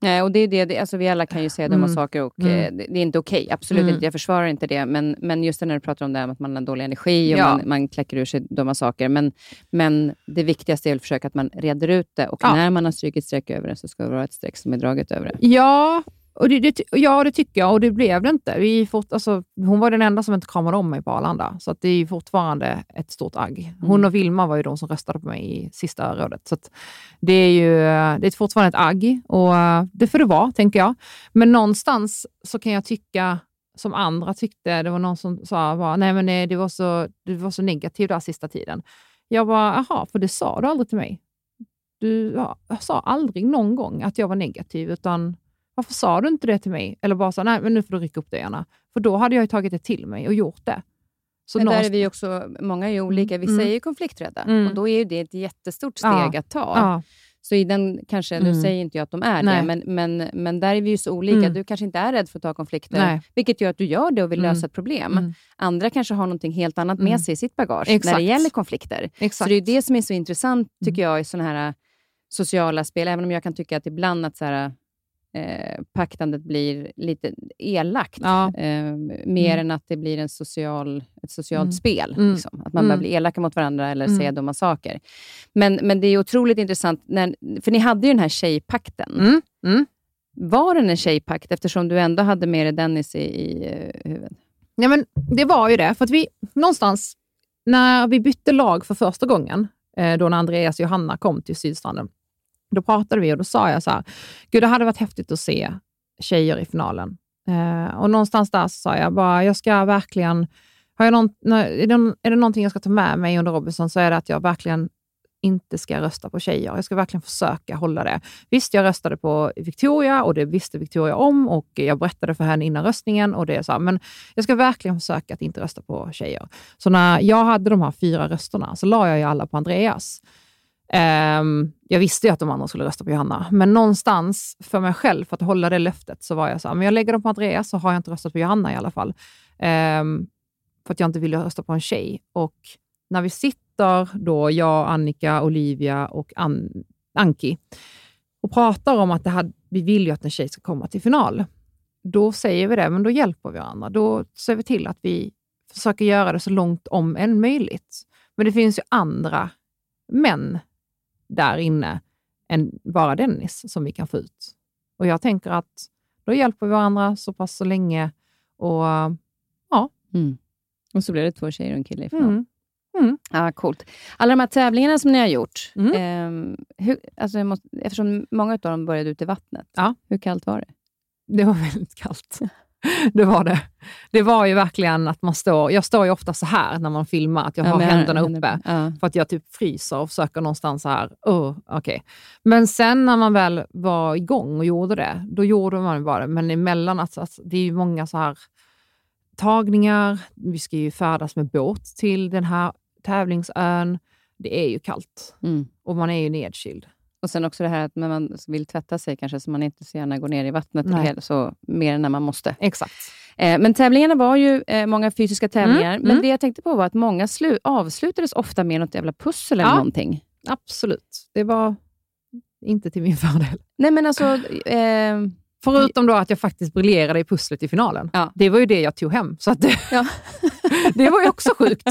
Speaker 1: Nej, och det är det, det, alltså vi alla kan ju säga dumma mm. saker och mm. Eh, det, det, är inte okej. Okay. Absolut mm. inte. Jag försvarar inte det. Men, men just när du pratar om det här med att man har dålig energi och ja. man, man kläcker ur sig dumma saker. Men, men det viktigaste är att försöka att man reder ut det och ja. när man har strykit streck över det så ska det vara ett streck som är draget över det.
Speaker 2: Ja, och det, det, ja, det tycker jag och det blev det inte. Vi fort, alltså, hon var den enda som inte kramade om mig på Arlanda, så att det är fortfarande ett stort agg. Hon mm. och Vilma var ju de som röstade på mig i sista rådet. Så det är ju det är fortfarande ett agg och det får det vara, tänker jag. Men någonstans så kan jag tycka, som andra tyckte, det var någon som sa bara, nej men det, det, var så, var så negativt där sista tiden. Jag bara, jaha, för det sa du aldrig till mig. Du ja, sa aldrig någon gång att jag var negativ, utan varför sa du inte det till mig? Eller bara så, nej men nu får du rycka upp det gärna. För då hade jag ju tagit det till mig och gjort det.
Speaker 1: Så men där är vi också, många är olika. Vissa mm. är ju konflikträdda mm. och då är det ett jättestort steg ja. att ta. Ja. Så i den, kanske, mm. nu säger inte jag att de är Nej. det, men, men, men där är vi ju så olika. Mm. Du kanske inte är rädd för att ta konflikter, Nej. vilket gör att du gör det och vill mm. lösa ett problem. Mm. Andra kanske har något helt annat med mm. sig i sitt bagage Exakt. när det gäller konflikter. Exakt. Så det är det som är så intressant, tycker jag, i sådana här sociala spel. Även om jag kan tycka att ibland att så här, eh, paktandet blir lite elakt. Ja. Eh, mer mm. än att det blir en social, ett socialt mm. spel. Mm. Liksom. Att man mm. börjar bli elaka mot varandra eller mm. säga dumma saker. Men, men det är otroligt intressant, när, för ni hade ju den här tjejpakten. Mm. Mm. Var den en tjejpakt eftersom du ändå hade med dig Dennis i, i uh, huvudet?
Speaker 2: Ja, men det var ju det. För att vi någonstans, när vi bytte lag för första gången, eh, då när Andreas och Johanna kom till Sydstranden, då pratade vi och då sa jag så här, gud det hade varit häftigt att se tjejer i finalen. Eh, och någonstans där så sa jag bara, jag ska verkligen, har jag någon, är, det, är det någonting jag ska ta med mig under Robinson så är det att jag verkligen inte ska rösta på tjejer. Jag ska verkligen försöka hålla det. Visst, jag röstade på Victoria och det visste Victoria om och jag berättade för henne innan röstningen och det så men jag ska verkligen försöka att inte rösta på tjejer. Så när jag hade de här fyra rösterna så la jag ju alla på Andreas. Um, jag visste ju att de andra skulle rösta på Johanna, men någonstans för mig själv, för att hålla det löftet, så var jag så här, men jag lägger dem på Andreas så har jag inte röstat på Johanna i alla fall. Um, för att jag inte ville rösta på en tjej. Och när vi sitter då, jag, Annika, Olivia och An Anki och pratar om att det här, vi vill ju att en tjej ska komma till final, då säger vi det, men då hjälper vi varandra. Då ser vi till att vi försöker göra det så långt om än möjligt. Men det finns ju andra män där inne än bara Dennis som vi kan få ut. Och jag tänker att då hjälper vi varandra så pass så länge och ja.
Speaker 1: Mm. Och så blir det två tjejer och en kille i final. Mm.
Speaker 2: Mm.
Speaker 1: Ja, coolt. Alla de här tävlingarna som ni har gjort,
Speaker 2: Mm.
Speaker 1: ehm, hur, alltså måste, eftersom många av dem började ute i vattnet,
Speaker 2: Ja.
Speaker 1: hur kallt var det?
Speaker 2: Det var [laughs] väldigt kallt. [laughs] Det var det. Det var ju verkligen att man står... Jag står ju ofta så här när man filmar, att jag
Speaker 1: Ja,
Speaker 2: har
Speaker 1: med
Speaker 2: händerna
Speaker 1: händerna-
Speaker 2: uppe.
Speaker 1: Ja.
Speaker 2: För att jag typ fryser och försöker någonstans så här. Oh, okay. Men sen när man väl var igång och gjorde det, då gjorde man bara det. Men emellan, alltså, alltså, det är ju många så här tagningar. Vi ska ju färdas med båt till den här tävlingsön. Det är ju kallt
Speaker 1: Mm.
Speaker 2: och man är ju nedkyld.
Speaker 1: Och sen också det här att när man vill tvätta sig kanske, så man inte så gärna går ner i vattnet hel- så mer än när man måste.
Speaker 2: Exakt.
Speaker 1: Eh, men tävlingarna var ju eh, många fysiska tävlingar,
Speaker 2: Mm,
Speaker 1: men
Speaker 2: mm.
Speaker 1: det jag tänkte på var att många slu- avslutades ofta med något jävla pussel eller
Speaker 2: Ja.
Speaker 1: någonting.
Speaker 2: Absolut. Det var inte till min [laughs] fördel.
Speaker 1: Nej men alltså, eh,
Speaker 2: Förutom då att jag faktiskt briljerade i pusslet i finalen.
Speaker 1: Ja.
Speaker 2: Det var ju det jag tog hem. Så att det,
Speaker 1: Ja. [laughs] [laughs]
Speaker 2: det var ju också sjukt.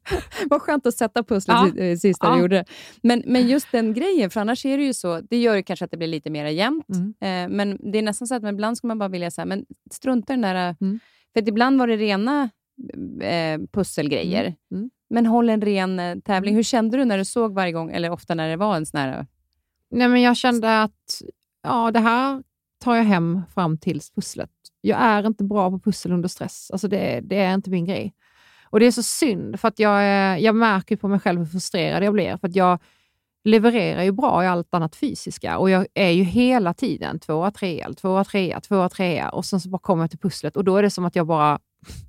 Speaker 2: [laughs]
Speaker 1: Vad skönt att sätta pusslet
Speaker 2: Ja.
Speaker 1: eh, sist när du
Speaker 2: Ja.
Speaker 1: gjorde det. Men, men just den grejen, för annars är det ju så, det gör ju kanske att det blir lite mer jämnt.
Speaker 2: Mm.
Speaker 1: Eh, men det är nästan så att ibland skulle man bara vilja säga, men strunta den där...
Speaker 2: Mm.
Speaker 1: För att ibland var det rena eh, pusselgrejer.
Speaker 2: Mm. Mm.
Speaker 1: Men håll en ren eh, tävling. Hur kände du när du såg varje gång, eller ofta när det var en sån här...
Speaker 2: Nej, men jag kände att ja, det här tar jag hem fram till pusslet. Jag är inte bra på pussel under stress. Alltså det, det är inte min grej. Och Det är så synd, för att jag, är- jag märker på mig själv hur frustrerad jag blir. För att jag levererar ju bra i allt annat fysiska och jag är ju hela tiden tvåa, trea, tvåa, trea, tvåa, trea och sen så bara kommer jag till pusslet och då är det som att jag bara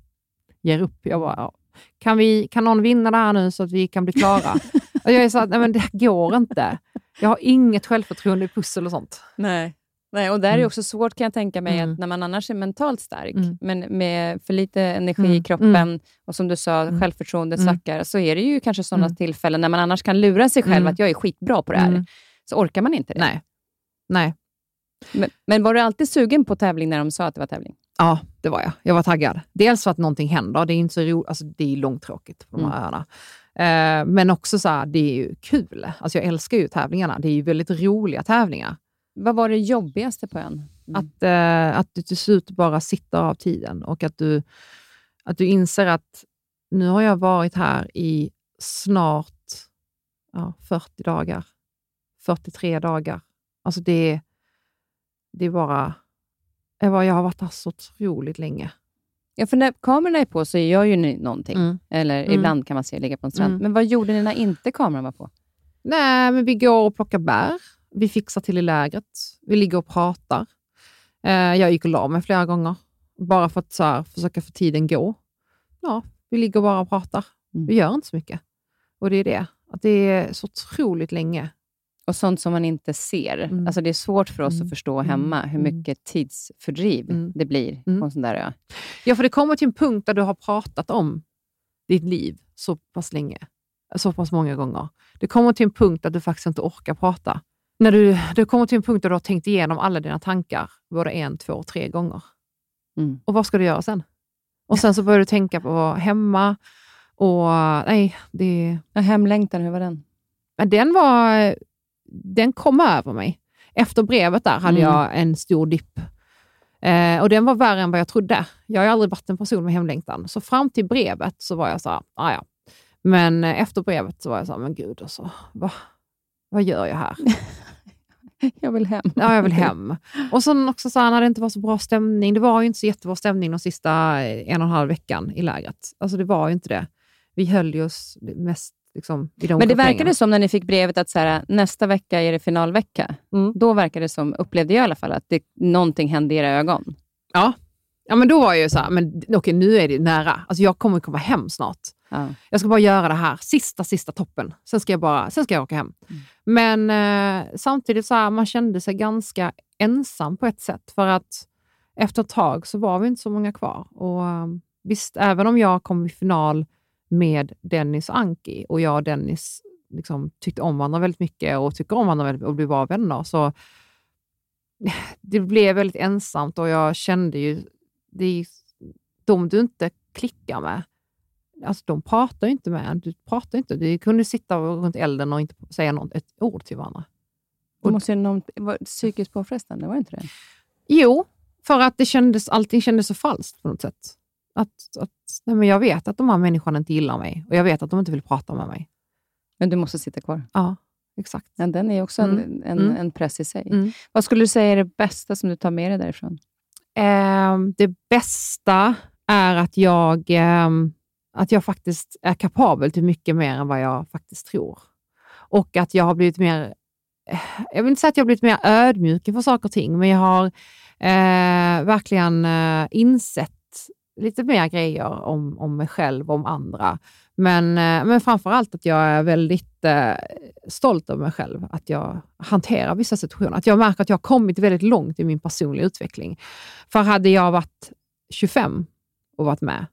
Speaker 2: [laughs] ger upp. Jag bara, kan, vi, kan någon vinna det här nu så att vi kan bli klara? [laughs] och jag är så att, nej men det går inte. Jag har inget självförtroende i pussel och sånt.
Speaker 1: Nej. Nej, och där är det
Speaker 2: Mm.
Speaker 1: också svårt kan jag tänka mig,
Speaker 2: Mm.
Speaker 1: att när man annars är mentalt stark,
Speaker 2: Mm.
Speaker 1: men med för lite energi
Speaker 2: Mm.
Speaker 1: i kroppen
Speaker 2: Mm.
Speaker 1: och som du sa,
Speaker 2: Mm.
Speaker 1: självförtroendet
Speaker 2: Mm.
Speaker 1: svackar, så är det ju kanske sådana
Speaker 2: Mm.
Speaker 1: tillfällen när man annars kan lura sig själv
Speaker 2: Mm.
Speaker 1: att jag är skitbra på det här.
Speaker 2: Mm.
Speaker 1: Så orkar man inte det.
Speaker 2: Nej. Nej.
Speaker 1: Men, men var du alltid sugen på tävling när de sa att det var tävling?
Speaker 2: Ja, det var jag. Jag var taggad. Dels för att någonting händer. Det är inte så roligt. Alltså, det är långtråkigt på de här öarna. Eh, men också så här, det är ju kul. Alltså, jag älskar ju tävlingarna. Det är ju väldigt roliga tävlingar.
Speaker 1: Vad var det jobbigaste på ön?
Speaker 2: Att, eh, att du till slut bara sitter av tiden och att du, att du inser att nu har jag varit här i snart ja, 40 dagar. 43 dagar. Alltså det, det är bara... Jag, bara, jag har varit här så otroligt länge.
Speaker 1: Ja, för när kamerorna är på så gör ju ni någonting.
Speaker 2: Mm.
Speaker 1: Eller
Speaker 2: Mm.
Speaker 1: ibland kan man se ligga på en strand.
Speaker 2: Mm.
Speaker 1: Men vad gjorde ni när inte kameran var på?
Speaker 2: Nej, men vi går och plockar bär. Vi fixar till i lägret. Vi ligger och pratar. Eh, jag gick och la mig flera gånger, bara för att här, försöka få tiden gå. Ja, vi ligger bara och pratar.
Speaker 1: Mm.
Speaker 2: Vi gör inte så mycket. Och det är det, att det är så otroligt länge.
Speaker 1: Och sånt som man inte ser.
Speaker 2: Mm.
Speaker 1: Alltså det är svårt för oss
Speaker 2: Mm.
Speaker 1: att förstå hemma hur
Speaker 2: Mm.
Speaker 1: mycket tidsfördriv
Speaker 2: Mm.
Speaker 1: det blir
Speaker 2: Mm.
Speaker 1: på en sån där ö.
Speaker 2: Ja, för det kommer till en punkt där du har pratat om ditt liv så pass länge, så pass många gånger. Det kommer till en punkt där du faktiskt inte orkar prata. När du, det kommer till en punkt där du har tänkt igenom alla dina tankar, både en, två, tre gånger.
Speaker 1: Mm.
Speaker 2: Och vad ska du göra sen? Och sen så börjar du tänka på att vara hemma och nej, det...
Speaker 1: Ja, hemlängtan, hur var den?
Speaker 2: Men den var... Den kom över mig. Efter brevet där hade
Speaker 1: Mm.
Speaker 2: jag en stor dipp. Eh, och den var värre än vad jag trodde. Jag har aldrig varit en person med hemlängtan. Så fram till brevet så var jag så här, "Ah, ja. Men eh, efter brevet så var jag så här, men gud alltså, vad, vad gör jag här? [laughs] [laughs]
Speaker 1: Jag vill hem.
Speaker 2: Ja, jag vill hem. Och sen också så här, när det inte var så bra stämning. Det var ju inte så jättebra stämning de sista eh, en och en halv veckan i lägret. Alltså det var ju inte det. Vi höll ju oss mest liksom, i de
Speaker 1: Men det verkade som när ni fick brevet att så här, nästa vecka är det finalvecka.
Speaker 2: Mm.
Speaker 1: Då verkade det som, upplevde jag i alla fall, att det, någonting hände i era ögon.
Speaker 2: Ja. ja, men då var jag ju så här, men okej, nu är det nära. Alltså jag kommer komma hem snart.
Speaker 1: Ja.
Speaker 2: Jag ska bara göra det här, sista, sista toppen. Sen ska jag, bara, sen ska jag åka hem. Men eh, samtidigt så här, man kände sig ganska ensam på ett sätt. För att efter ett tag så var vi inte så många kvar. Och eh, visst, även om jag kom i final med Dennis och Anki och jag och Dennis liksom, tyckte om varandra väldigt mycket och tycker om varandra väldigt, och blev bra vänner, så det blev väldigt ensamt och jag kände ju, det är de du inte klickar med, alltså de pratar ju inte med en. Du pratar inte. Du kunde sitta runt elden och inte säga något, ett ord till varandra.
Speaker 1: Det måste ju någon, var psykiskt påfrestande, var det inte det?
Speaker 2: Jo, för att det kändes, allting kändes så falskt på något sätt. Att, att, nej, men jag vet att de här människorna inte gillar mig och jag vet att de inte vill prata med mig.
Speaker 1: Men du måste sitta kvar?
Speaker 2: Ja, exakt.
Speaker 1: Ja, den är också
Speaker 2: Mm.
Speaker 1: en, en,
Speaker 2: Mm.
Speaker 1: en press i sig.
Speaker 2: Mm.
Speaker 1: Vad skulle du säga är det bästa som du tar med dig därifrån?
Speaker 2: Ehm, det bästa är att jag, ehm, att jag faktiskt är kapabel till mycket mer än vad jag faktiskt tror. Och att jag har blivit mer, eh, jag vill inte säga att jag har blivit mer ödmjuk inför saker och ting, men jag har eh, verkligen eh, insett lite mer grejer om, om mig själv och om andra. Men, eh, men framför allt att jag är väldigt eh, stolt över mig själv, att jag hanterar vissa situationer. Att jag märker att jag har kommit väldigt långt i min personliga utveckling. För hade jag varit 25 och varit med,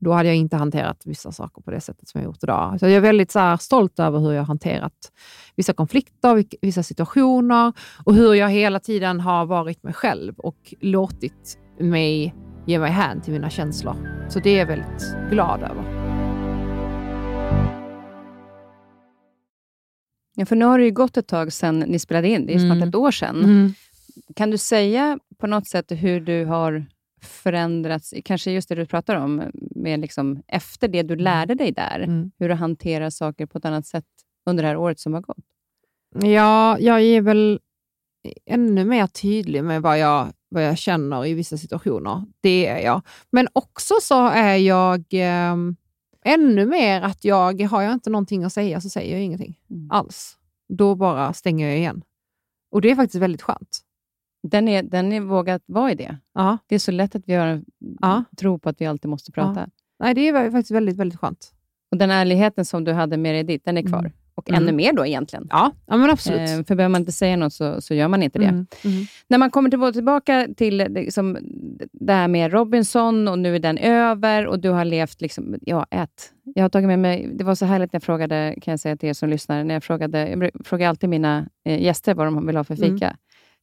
Speaker 2: då hade jag inte hanterat vissa saker på det sättet som jag gjort idag. Så jag är väldigt så här, stolt över hur jag har hanterat vissa konflikter, vissa situationer och hur jag hela tiden har varit mig själv och låtit mig ge mig hän till mina känslor. Så det är jag väldigt glad över.
Speaker 1: Ja, för nu har det ju gått ett tag sedan ni spelade in. Det är snart
Speaker 2: Mm.
Speaker 1: ett år sedan. Kan du säga på något sätt hur du har förändrats, kanske just det du pratar om, med liksom efter det du lärde dig där,
Speaker 2: Mm.
Speaker 1: hur du hanterar saker på ett annat sätt under det här året som har gått?
Speaker 2: Ja, jag är väl ännu mer tydlig med vad jag, vad jag känner i vissa situationer. Det är jag. Men också så är jag eh, ännu mer att jag, har jag inte någonting att säga så säger jag ingenting
Speaker 1: Mm.
Speaker 2: alls. Då bara stänger jag igen. Och det är faktiskt väldigt skönt.
Speaker 1: Den är, den är vågat vara i det.
Speaker 2: Ja.
Speaker 1: Det är så lätt att vi har en
Speaker 2: Ja.
Speaker 1: tro på att vi alltid måste prata.
Speaker 2: Nej, det är faktiskt väldigt, väldigt skönt.
Speaker 1: Och den ärligheten som du hade med dig dit, den är kvar.
Speaker 2: Mm.
Speaker 1: Och
Speaker 2: Mm.
Speaker 1: ännu mer då egentligen.
Speaker 2: Ja, ja men absolut.
Speaker 1: Eh, för behöver man inte säga något så, så gör man inte det.
Speaker 2: Mm, mm.
Speaker 1: När man kommer tillbaka, till liksom, det här med Robinson och nu är den över och du har levt, liksom, ja, ät. Jag har tagit med mig, det var så härligt när jag frågade, kan jag säga till er som lyssnar, när jag frågade, jag frågar alltid mina eh, gäster vad de vill ha för fika.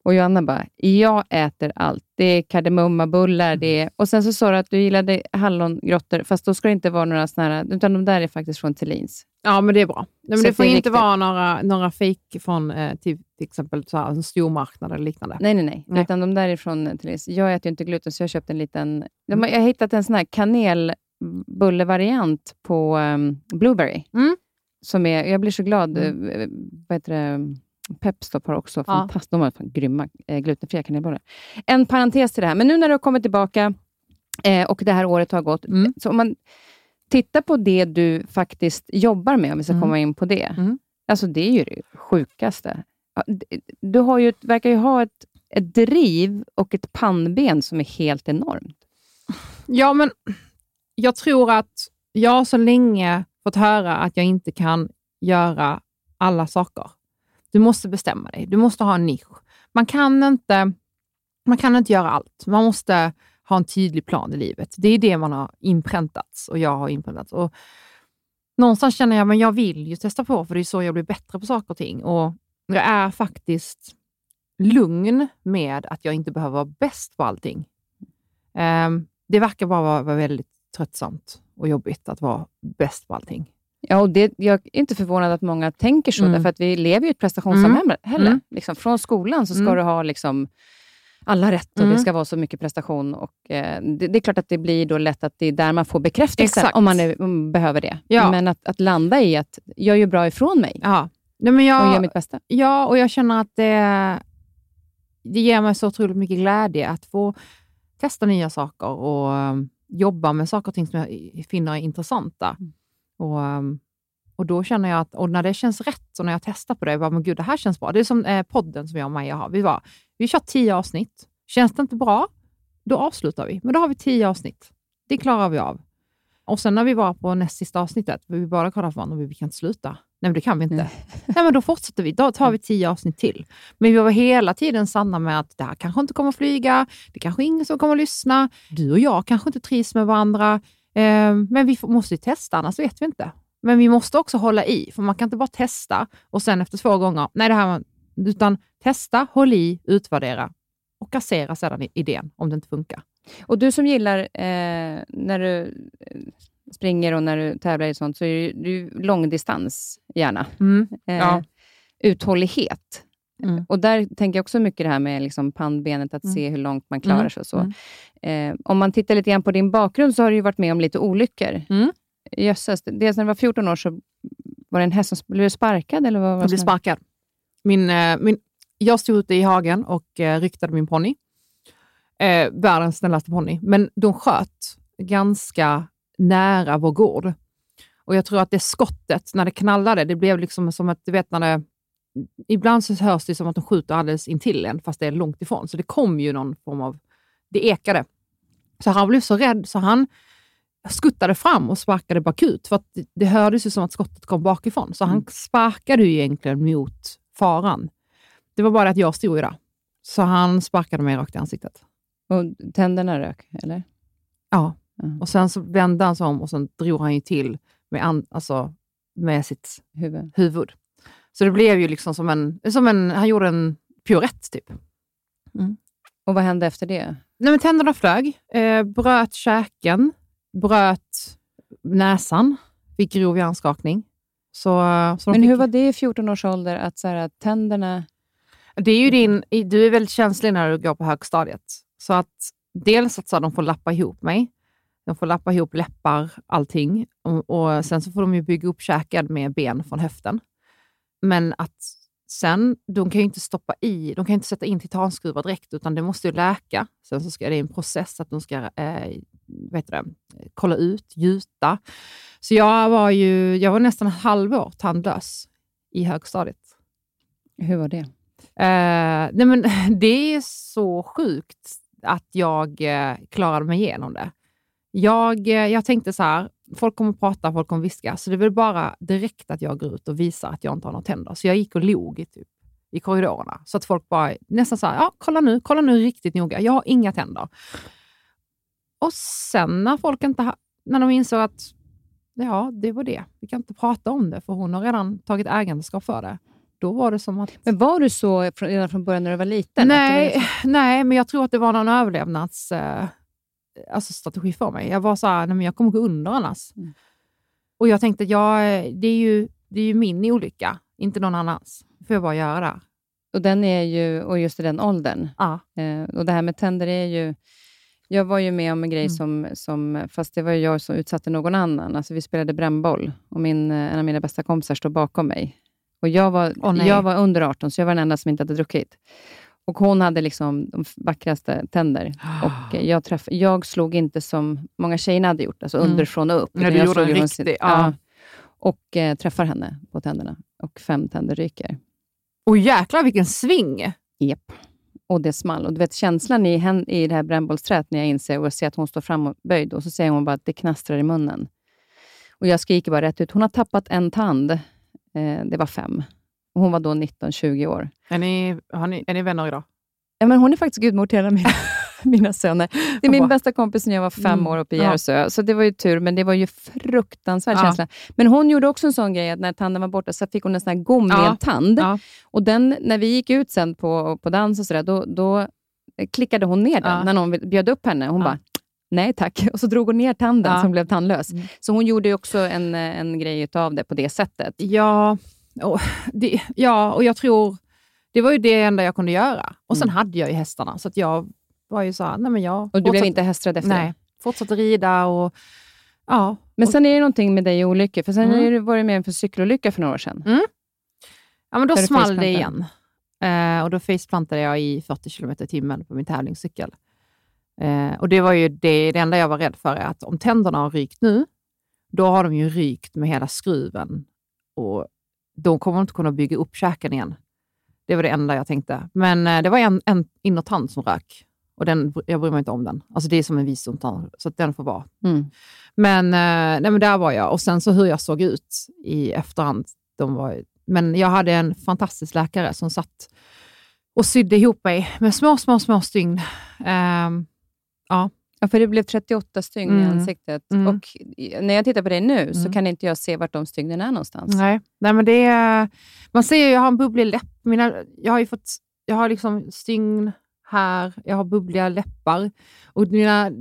Speaker 2: Mm.
Speaker 1: Och Joanna bara, jag äter allt. Det är kardemummabullar, det är... Och sen så sa du att du gillade hallongrottor, fast då ska det inte vara några såna här, utan de där är faktiskt från Thelins.
Speaker 2: Ja, men det är bra. Nej, men det får
Speaker 1: det
Speaker 2: inte vara några, några fejk från eh, till, till exempel så här, en stormarknad eller liknande.
Speaker 1: Nej, nej, nej.
Speaker 2: Nej.
Speaker 1: Utan de där är från Thelins. Jag äter ju inte gluten, så jag köpte en liten... De,
Speaker 2: Mm.
Speaker 1: jag har hittat en sån här kanelbullevariant på um, Blueberry.
Speaker 2: Mm.
Speaker 1: Som är, jag blir så glad.
Speaker 2: Mm.
Speaker 1: eh, Vad heter det? Pepstop har också
Speaker 2: Ja.
Speaker 1: fantastiskt. De har fan grymma eh, glutenfria kanelbullar. En parentes till det här. Men nu när du har kommit tillbaka eh, och det här året har gått.
Speaker 2: Mm.
Speaker 1: Så om man tittar på det du faktiskt jobbar med, om vi ska
Speaker 2: Mm.
Speaker 1: komma in på det.
Speaker 2: Mm.
Speaker 1: Alltså det är ju det sjukaste. Du har ju, verkar ju ha ett, ett driv och ett pannben som är helt enormt.
Speaker 2: Ja, men jag tror att jag har så länge fått höra att jag inte kan göra alla saker. Du måste bestämma dig. Du måste ha en nisch. Man kan inte, man kan inte göra allt. Man måste ha en tydlig plan i livet. Det är det man har inpräntats och jag har inpräntats. Och någonstans känner jag att jag vill ju testa på, för det är så jag blir bättre på saker och ting. Och jag är faktiskt lugn med att jag inte behöver vara bäst på allting. Um, det verkar bara vara, vara väldigt tröttsamt och jobbigt att vara bäst på allting.
Speaker 1: Ja, och det, jag är inte förvånad att många tänker så,
Speaker 2: Mm.
Speaker 1: därför att vi lever i ett prestationssamhälle.
Speaker 2: Mm.
Speaker 1: Liksom, från skolan så ska
Speaker 2: Mm.
Speaker 1: du ha liksom, alla rätt och det
Speaker 2: Mm.
Speaker 1: ska vara så mycket prestation. Och, eh, det, det är klart att det blir då lätt att det är där man får bekräftelse, om man är, om behöver det.
Speaker 2: Ja.
Speaker 1: Men att, att landa i att jag gör bra ifrån mig
Speaker 2: Ja. Nej, men
Speaker 1: och gör
Speaker 2: jag,
Speaker 1: mitt bästa.
Speaker 2: ja, och jag känner att det, det ger mig så otroligt mycket glädje att få testa nya saker och um, jobba med saker och ting som jag finner är intressanta.
Speaker 1: Mm.
Speaker 2: Och, um, och då känner jag att, och när det känns rätt, och när jag testar på det, bara, men gud, det här känns bra. Det är som eh, podden som jag och Maja har. Vi, var, vi kör tio avsnitt. Känns det inte bra, då avslutar vi. Men då har vi tio avsnitt. Det klarar vi av. Och sen när vi var på näst sista avsnittet, vi bara kollade på varandra och vi kan inte sluta. Nej, men det kan vi inte. [laughs]
Speaker 1: Nej,
Speaker 2: men då fortsätter vi. Då tar vi tio avsnitt till. Men vi var hela tiden sanna med att det här kanske inte kommer att flyga. Det kanske är ingen som kommer att lyssna. Du och jag kanske inte trivs med varandra. Eh, men vi måste ju testa, annars vet vi inte. Men vi måste också hålla i, för man kan inte bara testa och sen efter två gånger, nej det här utan testa, håll i, utvärdera och kassera sedan idén om det inte funkar.
Speaker 1: Och du som gillar eh, när du eh, springer och när du tävlar i sånt, så är ju långdistans gärna.
Speaker 2: Mm.
Speaker 1: Eh,
Speaker 2: Ja.
Speaker 1: Uthållighet. Mm. Och där tänker jag också mycket det här med liksom pannbenet, att mm. se hur långt man klarar mm. sig och så. Mm. Eh, om man tittar lite grann på din bakgrund, så har du varit med om lite olyckor. Mm. Jösses. Dels när du var 14 år så var det en häst som blev sparkad? Eller vad
Speaker 2: jag blev sparkad. Min, eh, min, jag stod ute i hagen och eh, ryktade min ponny. Eh, världens snällaste ponny. Men de sköt ganska nära vår gård. Och Jag tror att det skottet, när det knallade, det blev liksom som att, du vet när det... Ibland så hörs det som att de skjuter alldeles intill en, fast det är långt ifrån. Så det kom ju någon form av... Det ekade. Så han blev så rädd så han skuttade fram och sparkade bakut, för att det hördes ju som att skottet kom bakifrån. Så han mm. sparkade ju egentligen mot faran. Det var bara att jag stod ju där. Så han sparkade mig rakt i ansiktet.
Speaker 1: Och tänderna rök, eller?
Speaker 2: Ja. Mm. Och sen så vände han sig om och sen drog han ju till med, an, alltså, med sitt huvud. huvud. Så det blev ju liksom som en... Som en han gjorde en piorett, typ.
Speaker 1: Mm. Och vad hände efter det?
Speaker 2: Nej, men tänderna flög, eh, bröt käken, bröt näsan, fick grov hjärnskakning. Så,
Speaker 1: så men hur fick... var det i 14 års ålder, att, så här, tänderna...
Speaker 2: Det är ju din, du är väldigt känslig när du går på högstadiet. Så att dels att så, de får lappa ihop mig. De får lappa ihop läppar, allting. Och, och sen så får de ju bygga upp käken med ben från höften. Men att sen, de kan ju inte stoppa i, de kan inte sätta in titanskruvar direkt, utan det måste ju läka. Sen så ska det en process att de ska eh, vet det, kolla ut, gjuta. Så jag var, ju, jag var nästan ett halvår tandlös i högstadiet.
Speaker 1: Hur var det?
Speaker 2: Eh, nej men, [laughs] det är så sjukt att jag eh, klarade mig igenom det. Jag, eh, jag tänkte så här, folk kommer prata, folk kommer viska, så det är väl bara direkt att jag går ut och visar att jag inte har några tänder. Så jag gick och log i, typ, i korridorerna, så att folk bara nästan så här, ja, kolla nu, kolla nu riktigt noga, jag har inga tänder. Och sen när folk inte när de insåg att ja, det var det, vi kan inte prata om det, för hon har redan tagit ägandeskap för det. Då var det som att...
Speaker 1: Men var du så redan från början när du var liten?
Speaker 2: Nej,
Speaker 1: var
Speaker 2: liksom... nej men jag tror att det var någon överlevnads... Eh, alltså strategi för mig. Jag var så här, nej men jag kommer gå under annars. Mm. Och jag tänkte, ja, det, är ju, det är ju min olycka, inte någon annans. Det får jag bara göra.
Speaker 1: Och den är ju, och just i den åldern.
Speaker 2: Ja.
Speaker 1: Eh, och det här med tänder är ju... Jag var ju med om en grej, mm. som, som, fast det var jag som utsatte någon annan. Alltså vi spelade brännboll och min, eh, en av mina bästa kompisar stod bakom mig. Och jag, var, oh, jag var under 18, så jag var den enda som inte hade druckit. Och Hon hade liksom de vackraste tänder. Och [gasps] jag, träff, jag slog inte som många tjejerna hade gjort, alltså mm. underifrån och upp.
Speaker 2: Ja, du gjorde en riktig... Ja. ja.
Speaker 1: Och eh, träffar henne på tänderna. Och fem tänder ryker.
Speaker 2: Och jäklar vilken sving!
Speaker 1: Japp. Och det small. Och du vet känslan i, i det här brännbollsträet när jag inser och ser att hon står framböjd och så säger hon bara att det knastrar i munnen. Och Jag skriker bara rätt ut. Hon har tappat en tand. Eh, det var fem. Och hon var då 19-20 år.
Speaker 2: Är ni, ni, är ni vänner idag?
Speaker 1: Ja, men hon är faktiskt gudmor till alla mina, [laughs] mina söner. Det är min bästa kompis när jag var fem mm. år uppe i Järvsö, ja. så det var ju tur, men det var ju fruktansvärd ja. känsla. Men hon gjorde också en sån grej, att när tanden var borta så fick hon en sån här gommetand. Ja. Och den, när vi gick ut sen på, på dans och så där, då, då klickade hon ner den när någon bjöd upp henne. Hon bara, nej tack. [laughs] Och så drog hon ner tanden ja. som blev tandlös. Mm. Så hon gjorde också en, en grej av det på det sättet.
Speaker 2: Ja, och det, ja, och jag tror... Det var ju det enda jag kunde göra. Och sen mm. hade jag ju hästarna, så att jag var ju så här, nej men jag...
Speaker 1: Och du fortsatte, blev inte hästrädd efter
Speaker 2: Nej, fortsatte rida och... Ja.
Speaker 1: Men sen är det någonting med dig och olyckor, för sen mm. var du med för cykelolycka för några år sedan.
Speaker 2: Mm. Ja, men då small det igen. Eh, och då faceplantade jag i 40 km i timmen på min tävlingscykel. Eh, och det var ju det, det enda jag var rädd för, är att om tänderna har rykt nu, då har de ju rykt med hela skruven och då kommer de inte kunna bygga upp käken igen. Det var det enda jag tänkte. Men eh, det var en, en innertand som rök och den, jag bryr mig inte om den. Alltså det är som en visdomstand, så den får vara.
Speaker 1: Mm.
Speaker 2: Men, eh, nej, men där var jag. Och sen så hur jag såg ut i efterhand. De var, men jag hade en fantastisk läkare som satt och sydde ihop mig med små, små, små stygn. Um, ja,
Speaker 1: Ja, för det blev 38 stygn mm. i ansiktet. Mm. Och när jag tittar på dig nu mm. så kan inte jag se vart de stygnen är någonstans.
Speaker 2: Nej, Nej men det är, man ser ju, jag har en bubblig läpp. Mina, jag har ju fått, jag har liksom stygn här, jag har bubbliga läppar. Och, mina,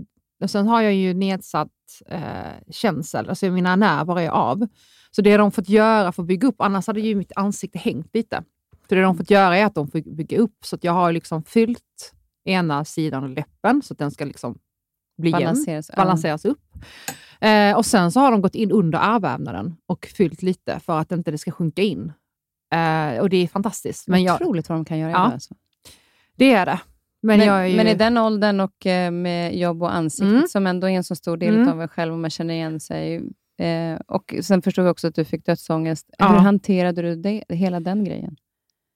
Speaker 2: och sen har jag ju nedsatt eh, känsel, alltså mina nerver är av. Så det har de fått göra för att bygga upp, annars hade ju mitt ansikte hängt lite. Så det de fått göra är att de får bygga upp, så att jag har liksom fyllt ena sidan av läppen så att den ska liksom bli
Speaker 1: Balanseras,
Speaker 2: jämn, balanseras upp. Eh, och Sen så har de gått in under ärrvävnaden och fyllt lite för att inte det ska sjunka in. Eh, och Det är fantastiskt. Men jag,
Speaker 1: Otroligt vad de kan göra
Speaker 2: Ja.
Speaker 1: Alltså.
Speaker 2: det är det. Men,
Speaker 1: Men,
Speaker 2: ju,
Speaker 1: men i den åldern och eh, med jobb och ansiktet,
Speaker 2: Mm.
Speaker 1: som ändå är en så stor del
Speaker 2: Mm.
Speaker 1: av en själv och man känner igen sig. Eh, och Sen förstod jag också att du fick dödsångest.
Speaker 2: Ja.
Speaker 1: Hur hanterade du det, hela den grejen?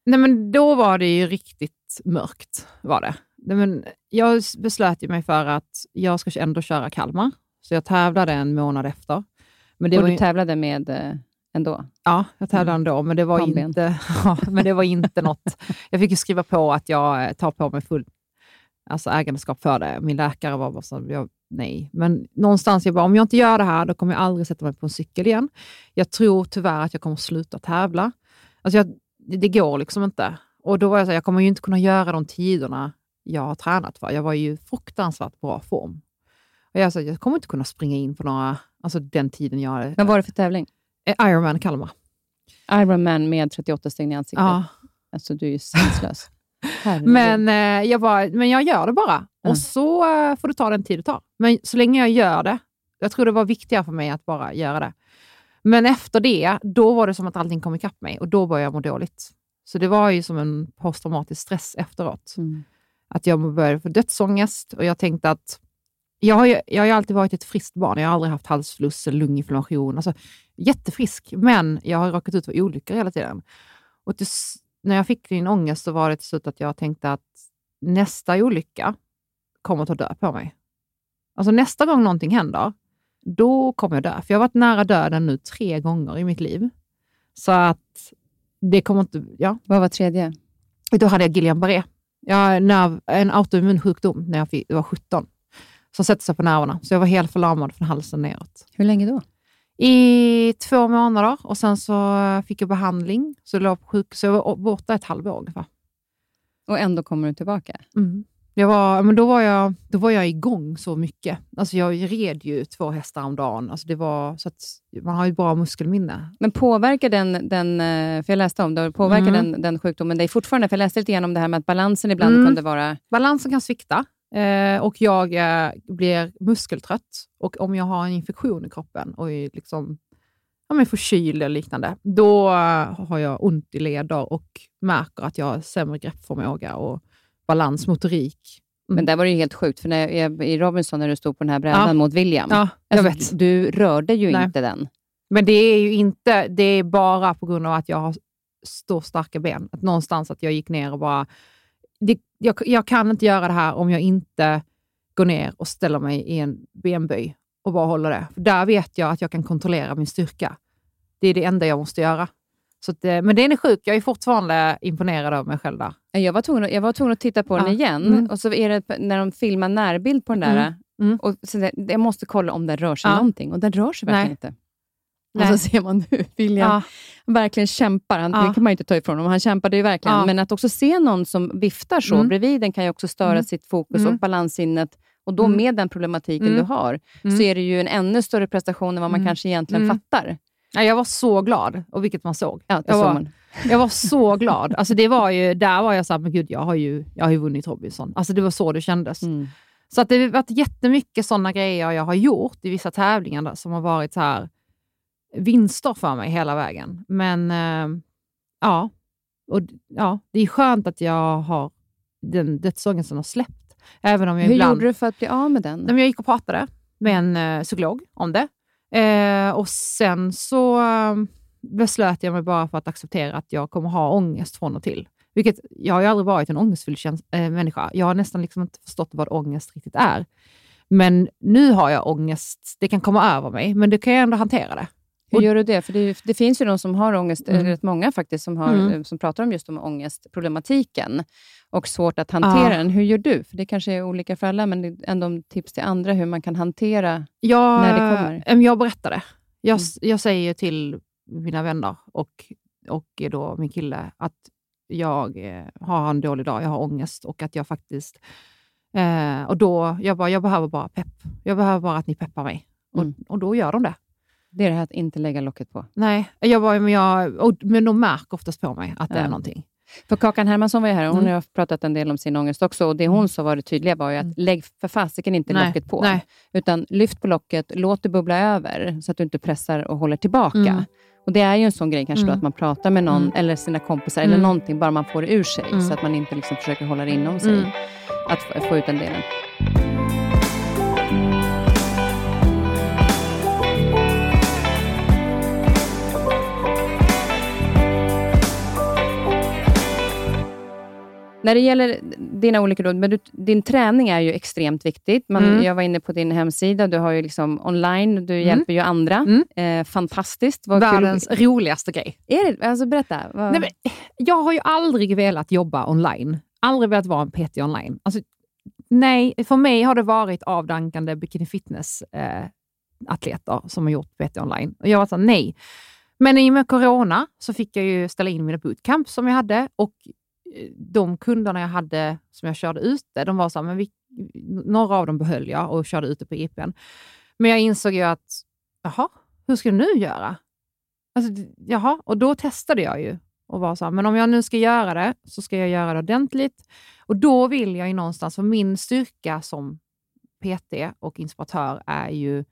Speaker 2: Nej, men då var det ju riktigt mörkt. var det. Men jag beslöt mig för att jag ska ändå köra Kalmar, så jag tävlade en månad efter. Men det
Speaker 1: och
Speaker 2: var
Speaker 1: du
Speaker 2: ju,
Speaker 1: tävlade med eh, ändå?
Speaker 2: ja, jag tävlade ändå, men det var inte, [laughs] ja, men det var inte något... Jag fick ju skriva på att jag eh, tar på mig full alltså ägandeskap för det. Min läkare var bara så, jag, nej. Men någonstans, jag bara, om jag inte gör det här, då kommer jag aldrig sätta mig på en cykel igen. Jag tror tyvärr att jag kommer sluta tävla. Alltså jag, det, det går liksom inte. Och då var jag så här, jag kommer ju inte kunna göra de tiderna jag har tränat för. Jag var ju fruktansvärt bra form. Och jag, sa, jag kommer inte kunna springa in på några, alltså den tiden jag...
Speaker 1: Vad var det för tävling?
Speaker 2: Eh, Ironman Kalmar.
Speaker 1: Ironman med 38 stygn i ansiktet.
Speaker 2: Ja.
Speaker 1: Alltså, du är ju sanslös. [laughs]
Speaker 2: Men, eh, jag bara, men jag gör det bara.
Speaker 1: Ja.
Speaker 2: Och så eh, får det ta den tid det tar. Men så länge jag gör det, jag tror det var viktigare för mig att bara göra det. Men efter det, då var det som att allting kom ikapp mig och då började jag må dåligt. Så det var ju som en posttraumatisk stress efteråt.
Speaker 1: Mm.
Speaker 2: Att jag började få dödsångest och jag tänkte att jag har, ju, jag har alltid varit ett friskt barn. Jag har aldrig haft halsfluss eller lunginflammation. Alltså, jättefrisk, men jag har råkat ut för olyckor hela tiden. Och till, när jag fick min ångest så var det till slut att jag tänkte att nästa olycka kommer att ta död på mig. Alltså nästa gång någonting händer, då kommer jag dö. För jag har varit nära döden nu tre gånger i mitt liv. Så att det kommer inte... Ja,
Speaker 1: Vad var tredje?
Speaker 2: då hade jag Guillain-Barré. Jag har en, nerv, en autoimmun sjukdom när jag fick, jag var 17 som sätter sig på nerverna. Så jag var helt förlamad från halsen neråt.
Speaker 1: Hur länge då?
Speaker 2: I två månader och sen så fick jag behandling. Så jag, låg på sjuk, så jag var borta ett halvår ungefär.
Speaker 1: Och ändå kommer du tillbaka?
Speaker 2: Jag var, men då, var jag, då var jag igång så mycket. Alltså jag red ju två hästar om dagen. Alltså det var, så att man har ju bra muskelminne.
Speaker 1: Men påverkar den, den eh, för jag läste om det, påverkar
Speaker 2: Mm.
Speaker 1: den, den sjukdomen dig fortfarande? För jag läste lite grann om det här med att balansen ibland
Speaker 2: Mm.
Speaker 1: kunde vara...
Speaker 2: Balansen kan svikta eh, och jag eh, blir muskeltrött. Och om jag har en infektion i kroppen och är liksom, ja, men förkyld eller liknande, då eh, har jag ont i leder och märker att jag har sämre greppförmåga och balans, motorik. Mm.
Speaker 1: Men där var det ju helt sjukt, för när jag, i Robinson när du stod på den här brädan
Speaker 2: Ja.
Speaker 1: mot William,
Speaker 2: Ja, jag
Speaker 1: alltså,
Speaker 2: vet.
Speaker 1: du rörde ju
Speaker 2: Nej.
Speaker 1: inte den.
Speaker 2: Men det är ju inte, det är bara på grund av att jag har stor starka ben. Att någonstans att jag gick ner och bara, det, jag, jag kan inte göra det här om jag inte går ner och ställer mig i en benböj och bara håller det. För där vet jag att jag kan kontrollera min styrka. Det är det enda jag måste göra. Så att, eh, men det är sjuk. Jag är fortfarande imponerad av mig själv där.
Speaker 1: Jag var tvungen, att- jag var tvungen att titta på den
Speaker 2: Ja.
Speaker 1: igen,
Speaker 2: Mm.
Speaker 1: och så är det när de filmar närbild på den där,
Speaker 2: Mm. Mm.
Speaker 1: och så där, jag måste kolla om den rör sig
Speaker 2: Ja.
Speaker 1: någonting, och den rör sig verkligen
Speaker 2: Nej.
Speaker 1: inte.
Speaker 2: Nej.
Speaker 1: Och så ser man nu [laughs] William
Speaker 2: Ja,
Speaker 1: verkligen kämpar. Han,
Speaker 2: Ja.
Speaker 1: Det kan man ju inte ta ifrån honom. Han kämpade ju verkligen.
Speaker 2: Ja.
Speaker 1: Men att också se någon som viftar så
Speaker 2: Mm.
Speaker 1: bredvid den kan ju också störa
Speaker 2: Mm.
Speaker 1: sitt fokus
Speaker 2: Mm.
Speaker 1: och balanssinnet. Och då
Speaker 2: Mm.
Speaker 1: med den problematiken
Speaker 2: Mm.
Speaker 1: du har,
Speaker 2: Mm.
Speaker 1: så är det ju en ännu större prestation än vad man
Speaker 2: Mm.
Speaker 1: kanske egentligen
Speaker 2: Mm.
Speaker 1: fattar.
Speaker 2: Ja, jag var så glad, och vilket man såg.
Speaker 1: Ja,
Speaker 2: jag,
Speaker 1: såg
Speaker 2: var,
Speaker 1: man.
Speaker 2: jag var så glad. Alltså det var ju, där var jag så här, men gud, jag har ju, jag har ju vunnit Robinson. Alltså det var så det kändes.
Speaker 1: Mm.
Speaker 2: Så att det har varit jättemycket sådana grejer jag har gjort i vissa tävlingar där, som har varit så här vinster för mig hela vägen. Men eh, ja, och, ja, det är skönt att jag har den dödsångesten har släppt. Även om jag
Speaker 1: Hur
Speaker 2: ibland...
Speaker 1: gjorde du för att bli av med den?
Speaker 2: Jag gick och pratade med en eh, psykolog om det. Eh, och Sen så um, beslöt jag mig bara för att acceptera att jag kommer ha ångest från och till. Vilket, jag har ju aldrig varit en ångestfylld äh, eh, människa. Jag har nästan liksom inte förstått vad ångest riktigt är. Men nu har jag ångest. Det kan komma över mig, men det kan jag ändå hantera det.
Speaker 1: Hur gör du det? För det, det finns ju de som har ångest,
Speaker 2: Mm.
Speaker 1: rätt många faktiskt, som, har,
Speaker 2: Mm.
Speaker 1: eh, som pratar om just om ångestproblematiken och svårt att hantera
Speaker 2: Ja.
Speaker 1: den. Hur gör du? För Det kanske är olika för alla, men ändå tips till andra hur man kan hantera
Speaker 2: Jag,
Speaker 1: När det kommer?
Speaker 2: em, Jag berättar det. Jag,
Speaker 1: Mm.
Speaker 2: jag säger till mina vänner och, och då min kille att jag eh, har en dålig dag, jag har ångest och att jag faktiskt... Eh, och då, jag, bara, jag behöver bara pepp. Jag behöver bara att ni peppar mig.
Speaker 1: Mm.
Speaker 2: Och, och då gör de det.
Speaker 1: Det är det här att inte lägga locket på.
Speaker 2: Nej, jag bara, men, jag, men de märker oftast på mig att det
Speaker 1: Ja.
Speaker 2: är någonting.
Speaker 1: För Kakan Hermansson var ju här och hon mm. har pratat en del om sin ångest också. Och Det hon mm. sa var det tydliga var ju att mm. lägg för fasiken inte Nej. locket på. Nej. Utan lyft på locket, låt det bubbla över så att du inte pressar och håller tillbaka. Mm. Och Det är ju en sån grej kanske mm. då, att man pratar med någon mm. eller sina kompisar eller någonting, bara man får det ur sig. Så att man inte liksom försöker hålla det inom sig. Att få ut den delen. När det gäller dina olika råd, men du, din träning är ju extremt viktigt. Man, mm. Jag var inne på din hemsida, du har ju liksom online, du mm. hjälper ju andra. Mm. Eh, fantastiskt.
Speaker 2: Vad Världens kul. roligaste grej.
Speaker 1: Är det? Alltså, berätta.
Speaker 2: Vad... Nej, men, jag har ju aldrig velat jobba online. Aldrig velat vara en PT online. Alltså, nej, för mig har det varit avdankande bikini fitness-atleter eh, som har gjort PT online. Och jag var såhär, nej. Men i och med corona så fick jag ju ställa in mina bootcamp som jag hade och de kunderna jag hade som jag körde ute, de var så här, men vi, några av dem behöll jag och körde ute på IPn. Men jag insåg ju att, jaha, hur ska jag nu göra? Alltså, jaha, och då testade jag ju och var så här, men om jag nu ska göra det så ska jag göra det ordentligt. Och då vill jag ju någonstans, för min styrka som PT och inspiratör är ju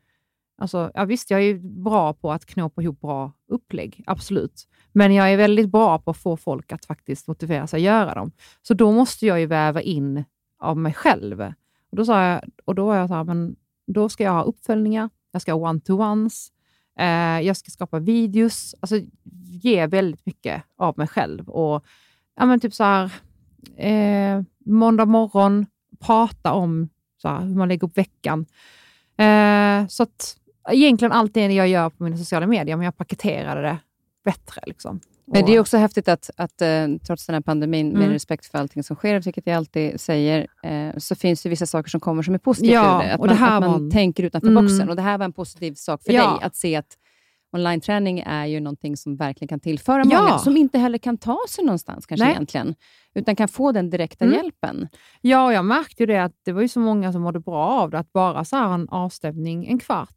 Speaker 2: Alltså, ja, visst, jag är bra på att knåpa ihop bra upplägg, absolut. Men jag är väldigt bra på att få folk att faktiskt motivera sig att göra dem. Så då måste jag ju väva in av mig själv. Och då sa jag, och då var jag så här, men då ska jag ha uppföljningar, jag ska ha one-to-ones, eh, jag ska skapa videos, alltså ge väldigt mycket av mig själv. Och ja, men typ så här, eh, måndag morgon, prata om så här, hur man lägger upp veckan. Eh, så att egentligen allt det jag gör på mina sociala medier, men jag paketerade det bättre. Liksom.
Speaker 1: Men det är också häftigt att, att eh, trots den här pandemin, mm. med respekt för allting som sker, vilket jag alltid säger, eh, så finns det vissa saker som kommer som är positivt ja, ur det. Att man, det att man var... tänker utanför mm. boxen. Och Det här var en positiv sak för ja. dig, att se att online-träning är ju någonting som verkligen kan tillföra ja. många, som inte heller kan ta sig någonstans kanske Nej. egentligen, utan kan få den direkta mm. hjälpen.
Speaker 2: Ja, jag märkte ju det att det var ju så många som mådde bra av det, att bara så en avstämning en kvart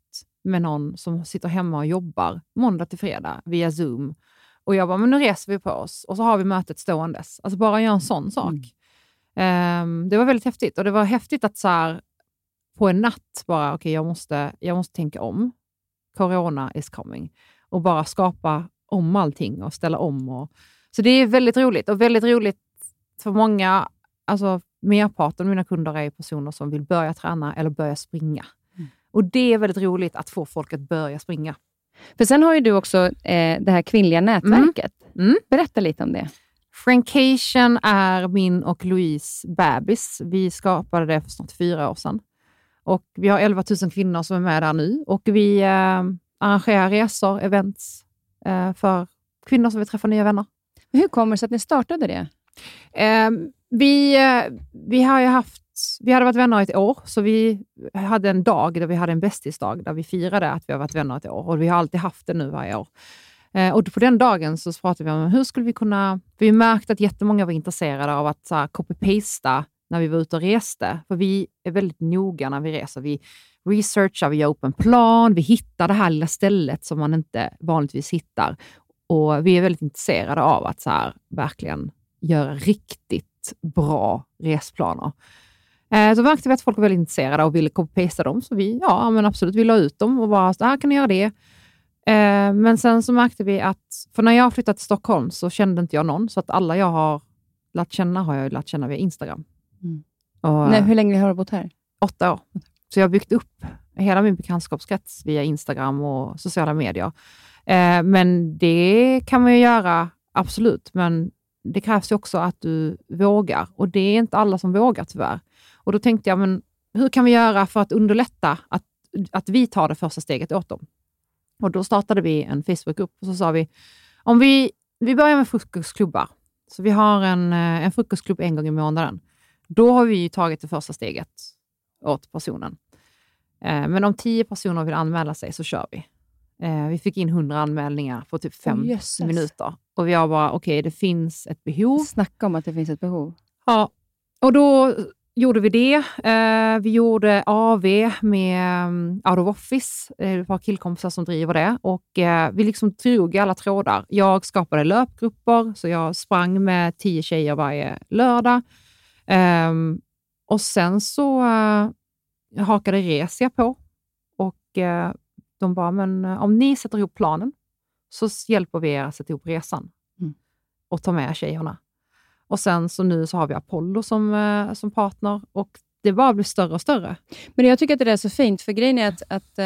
Speaker 2: med någon som sitter hemma och jobbar måndag till fredag via Zoom. Och jag bara, men nu reser vi på oss och så har vi mötet ståendes. Alltså bara göra en sån sak. Mm. Um, det var väldigt häftigt och det var häftigt att så här, på en natt bara, okej, okay, jag, måste, jag måste tänka om. Corona is coming. Och bara skapa om allting och ställa om. Och, så det är väldigt roligt och väldigt roligt för många, alltså merparten av mina kunder är personer som vill börja träna eller börja springa. Och Det är väldigt roligt att få folk att börja springa.
Speaker 1: För Sen har ju du också eh, det här kvinnliga nätverket. Mm. Mm. Berätta lite om det.
Speaker 2: Frankation är min och Louise bebis. Vi skapade det för snart fyra år sedan. Och vi har 11 000 kvinnor som är med där nu och vi eh, arrangerar resor, events eh, för kvinnor som vill träffa nya vänner.
Speaker 1: hur kommer det sig att ni startade det?
Speaker 2: Eh, vi, vi har ju haft vi hade varit vänner i ett år, så vi hade en dag där vi hade en bästisdag, där vi firade att vi har varit vänner ett år. Och vi har alltid haft det nu varje år. Eh, och på den dagen så pratade vi om hur skulle vi kunna... Vi märkte att jättemånga var intresserade av att copy-pasta när vi var ute och reste. För vi är väldigt noga när vi reser. Vi researchar, vi gör upp en plan, vi hittar det här lilla stället som man inte vanligtvis hittar. Och Vi är väldigt intresserade av att så här, verkligen göra riktigt bra resplaner. Eh, så märkte vi att folk var väldigt intresserade och ville copy-pasta dem, så vi, ja men absolut, vi la ut dem och bara, så här kan ni göra det. Eh, men sen så märkte vi att, för när jag flyttade till Stockholm så kände inte jag någon, så att alla jag har lärt känna har jag lärt känna via Instagram.
Speaker 1: Mm. Och, Nej, hur länge har du bott här?
Speaker 2: Åtta år. Så jag har byggt upp hela min bekantskapskrets via Instagram och sociala medier. Eh, men det kan man ju göra, absolut. Men det krävs ju också att du vågar och det är inte alla som vågar tyvärr. Och Då tänkte jag, men hur kan vi göra för att underlätta att, att vi tar det första steget åt dem? Och Då startade vi en Facebookgrupp och så sa vi, om vi, vi börjar med frukostklubbar. Så vi har en, eh, en frukostklubb en gång i månaden. Då har vi tagit det första steget åt personen. Eh, men om tio personer vill anmäla sig så kör vi. Eh, vi fick in hundra anmälningar på typ fem oh, minuter. Och vi har bara, okej, okay, det finns ett behov.
Speaker 1: Snacka om att det finns ett behov.
Speaker 2: Ja, och då gjorde vi det. Eh, vi gjorde AV med Out of Office. Det är ett par killkompisar som driver det. Och, eh, vi liksom drog alla trådar. Jag skapade löpgrupper, så jag sprang med tio tjejer varje lördag. Eh, och sen så hakade Resia på och de bara, men om ni sätter ihop planen så hjälper vi er att sätta ihop resan mm. och ta med tjejerna. Och sen så nu så har vi Apollo som, uh, som partner och det bara blir större och större.
Speaker 1: Men jag tycker att det är så fint, för grejen är att, att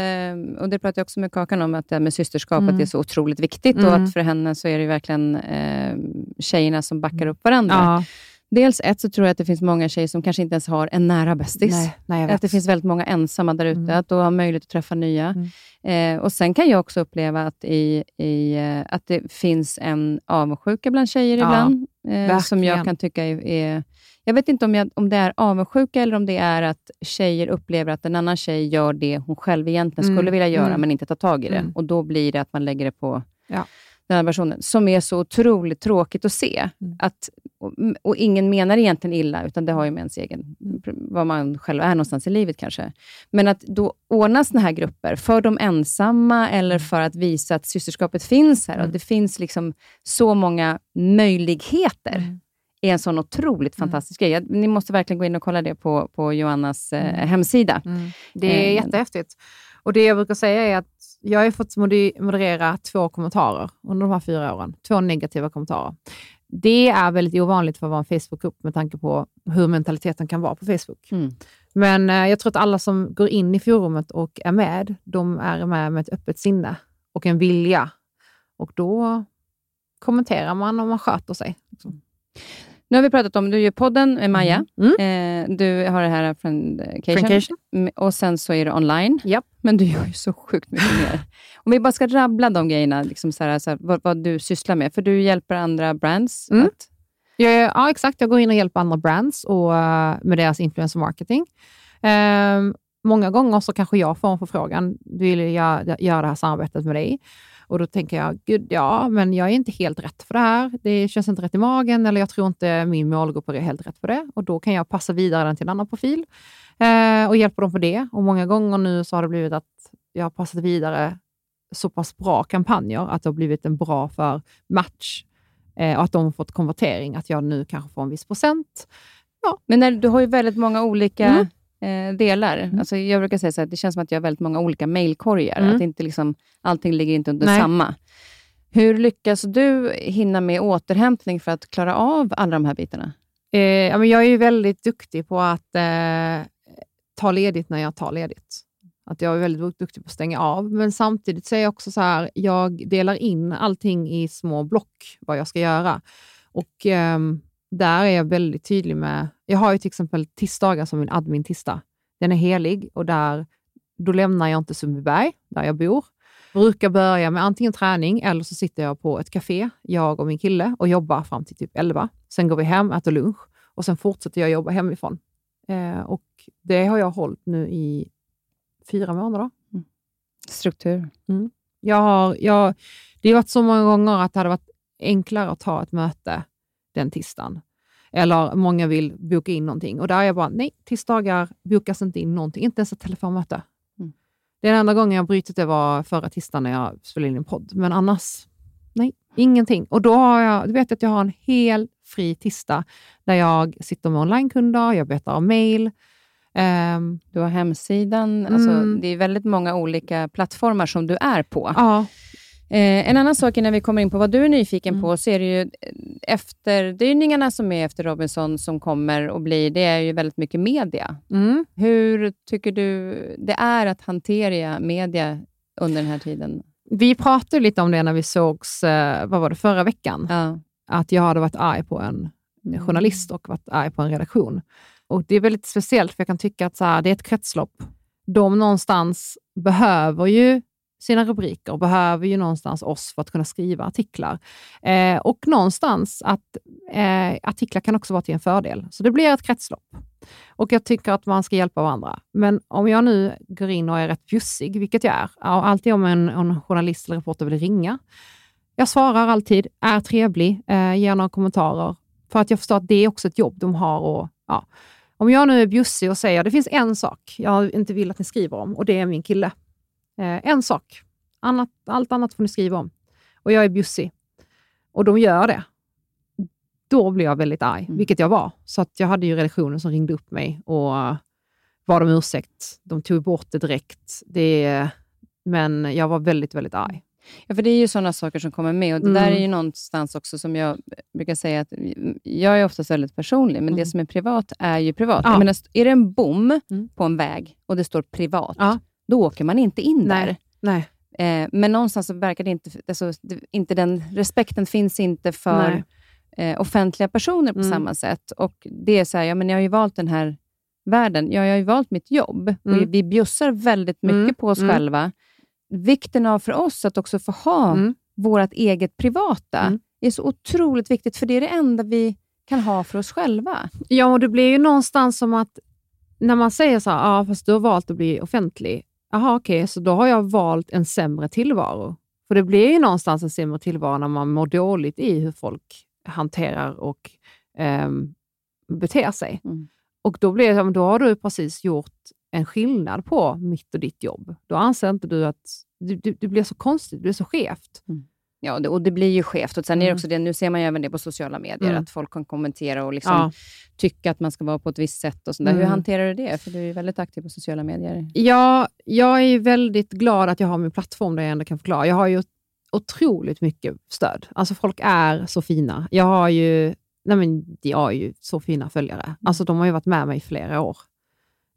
Speaker 1: och det pratade jag också med Kakan om, att det här med systerskapet mm. är så otroligt viktigt mm. och att för henne så är det verkligen eh, tjejerna som backar upp varandra. Ja. Dels ett så tror jag att det finns många tjejer som kanske inte ens har en nära bästis. Nej, nej, att det finns väldigt många ensamma där ute, mm. att då ha möjlighet att träffa nya. Mm. Eh, och Sen kan jag också uppleva att, i, i, eh, att det finns en avundsjuka bland tjejer ja, ibland, eh, som jag kan tycka är, är jag vet inte om, jag, om det är avundsjuka eller om det är att tjejer upplever att en annan tjej gör det hon själv egentligen mm. skulle vilja göra, mm. men inte tar tag i det. Mm. Och Då blir det att man lägger det på ja den här versionen, som är så otroligt tråkigt att se. Mm. Att, och, och, ingen menar egentligen illa, utan det har ju med ens egen, vad man själv är någonstans i livet kanske. Men att då ordna såna här grupper för de ensamma eller för att visa att systerskapet finns här och mm. det finns liksom så många möjligheter. Mm är en sån otroligt mm. fantastisk grej. Ni måste verkligen gå in och kolla det på, på Joannas eh, mm. hemsida. Mm.
Speaker 2: Det är eh, jättehäftigt. Och det jag brukar säga är att jag har fått moderera två kommentarer under de här fyra åren. Två negativa kommentarer. Det är väldigt ovanligt för att vara en Facebookgrupp med tanke på hur mentaliteten kan vara på Facebook. Mm. Men eh, jag tror att alla som går in i forumet och är med, de är med med ett öppet sinne och en vilja. Och då kommenterar man om man sköter sig. Liksom.
Speaker 1: Nu har vi pratat om, du gör podden med Maja. Mm. mm. Eh, du har det här Friendcation. Och sen så är det online.
Speaker 2: Yep.
Speaker 1: Men du gör ju så sjukt mycket [laughs] mer. Om vi bara ska rabbla de grejerna, liksom så här, så här, vad, vad, du sysslar med. För du hjälper andra brands. Mm. Att...
Speaker 2: Ja, ja, exakt. Jag går in och hjälper andra brands och, med deras influencer marketing. Um, många gånger så kanske jag får en förfrågan, vill jag göra det här samarbetet med dig? Och då tänker jag, gud ja, men jag är inte helt rätt för det här. Det känns inte rätt i magen eller jag tror inte min målgrupp är helt rätt för det. Och då kan jag passa vidare den till en annan profil eh, och hjälpa dem på det. Och många gånger nu så har det blivit att jag har passat vidare så pass bra kampanjer att det har blivit en bra för match eh, och att de har fått konvertering, att jag nu kanske får en viss procent.
Speaker 1: Ja. Men när, du har ju väldigt många olika mm eh, delar. Mm. Alltså, jag brukar säga att det känns som att jag har väldigt många olika mejlkorgar. Mm. Att inte liksom, allting ligger inte under Nej. samma. Hur lyckas du hinna med återhämtning för att klara av alla de här bitarna?
Speaker 2: Eh, jag är väldigt duktig på att eh, ta ledigt när jag tar ledigt. Att jag är väldigt duktig på att stänga av, men samtidigt så är jag också så här, jag delar in allting i små block, vad jag ska göra. Och eh, där är jag väldigt tydlig med... Jag har ju till exempel tisdagar som min admin-tisdag. Den är helig och där, då lämnar jag inte Sundbyberg, där jag bor. Brukar börja med antingen träning eller så sitter jag på ett café, jag och min kille, och jobbar fram till typ 11. Sen går vi hem, äter lunch och sen fortsätter jag jobba hemifrån. Eh, och det har jag hållit nu i fyra månader. Mm.
Speaker 1: Struktur.
Speaker 2: Mm. Jag har, jag, det har varit så många gånger att det hade varit enklare att ta ett möte den tisdagen. Eller många vill boka in någonting och där är jag bara, nej, tisdagar bokas inte in någonting, inte ens ett telefonmöte. Mm. Den enda gången jag brutit det var förra tisdagen när jag spelade in en podd, men annars, nej, ingenting. Och då har jag, du vet att jag har en hel fri tisdag där jag sitter med onlinekunder, jag betar av mail,
Speaker 1: Um, du har hemsidan. Alltså, mm. Det är väldigt många olika plattformar som du är på.
Speaker 2: Ja,
Speaker 1: Eh, en annan sak innan vi kommer in på vad du är nyfiken mm. på, så är det ju eh, efterdyningarna som är efter Robinson som kommer och blir, det är ju väldigt mycket media. Mm. Hur tycker du det är att hantera media under den här tiden?
Speaker 2: Vi pratade lite om det när vi sågs, eh, vad var det, förra veckan. Ja. Att jag hade varit arg på en mm. journalist och varit arg på en redaktion. Och Det är väldigt speciellt, för jag kan tycka att så här, det är ett kretslopp. De någonstans behöver ju sina rubriker och behöver ju någonstans oss för att kunna skriva artiklar. Eh, och någonstans att eh, artiklar kan också vara till en fördel. Så det blir ett kretslopp. Och jag tycker att man ska hjälpa varandra. Men om jag nu går in och är rätt bjussig, vilket jag är, alltid om en, en journalist eller reporter vill ringa, jag svarar alltid, är trevlig, eh, ger några kommentarer, för att jag förstår att det är också ett jobb de har. Och, ja. Om jag nu är bjussig och säger det finns en sak jag inte vill att ni skriver om och det är min kille. Eh, en sak. Annat, allt annat får ni skriva om. Och jag är bjussig. Och de gör det. Då blir jag väldigt arg, mm. vilket jag var. Så att jag hade ju redaktionen som ringde upp mig och bad om ursäkt. De tog bort det direkt. Det, men jag var väldigt, väldigt arg.
Speaker 1: Ja, för det är ju sådana saker som kommer med. Och Det mm. där är ju någonstans också som jag brukar säga att jag är oftast väldigt personlig, men mm. det som är privat är ju privat. Ja. Menar, är det en bom mm. på en väg och det står privat, ja. Då åker man inte in
Speaker 2: Nej.
Speaker 1: där.
Speaker 2: Nej.
Speaker 1: Eh, men någonstans så verkar det inte, alltså, det, inte den respekten finns inte för eh, offentliga personer på mm. samma sätt. Och det är så här, ja, men jag har ju valt den här världen. Ja, jag har ju valt mitt jobb. Och mm. vi bjussar väldigt mycket mm. på oss själva vikten av för oss att också få ha mm. vårt eget privata mm. är så otroligt viktigt, för det är det enda vi kan ha för oss själva.
Speaker 2: Ja, och det blir ju någonstans som att när man säger så här, ah, fast du har valt att bli offentlig. Jaha, okej, okay, så då har jag valt en sämre tillvaro. För det blir ju någonstans en sämre tillvaro när man mår dåligt i hur folk hanterar och eh, beter sig. Mm. Och då, blir det, då har du precis gjort en skillnad på mitt och ditt jobb. Då anser inte du att det, det, det blir så konstigt, det blir så skevt. Mm.
Speaker 1: Ja, det, och det blir ju skevt. Och sen är det mm. också det, nu ser man ju även det på sociala medier, mm. att folk kan kommentera och liksom ja. tycka att man ska vara på ett visst sätt. Och sånt mm. Hur hanterar du det? För du är väldigt aktiv på sociala medier.
Speaker 2: Ja, jag är väldigt glad att jag har min plattform där jag ändå kan förklara. Jag har ju otroligt mycket stöd. Alltså folk är så fina. Jag har ju, nej men, jag har ju så fina följare. Mm. Alltså de har ju varit med mig i flera år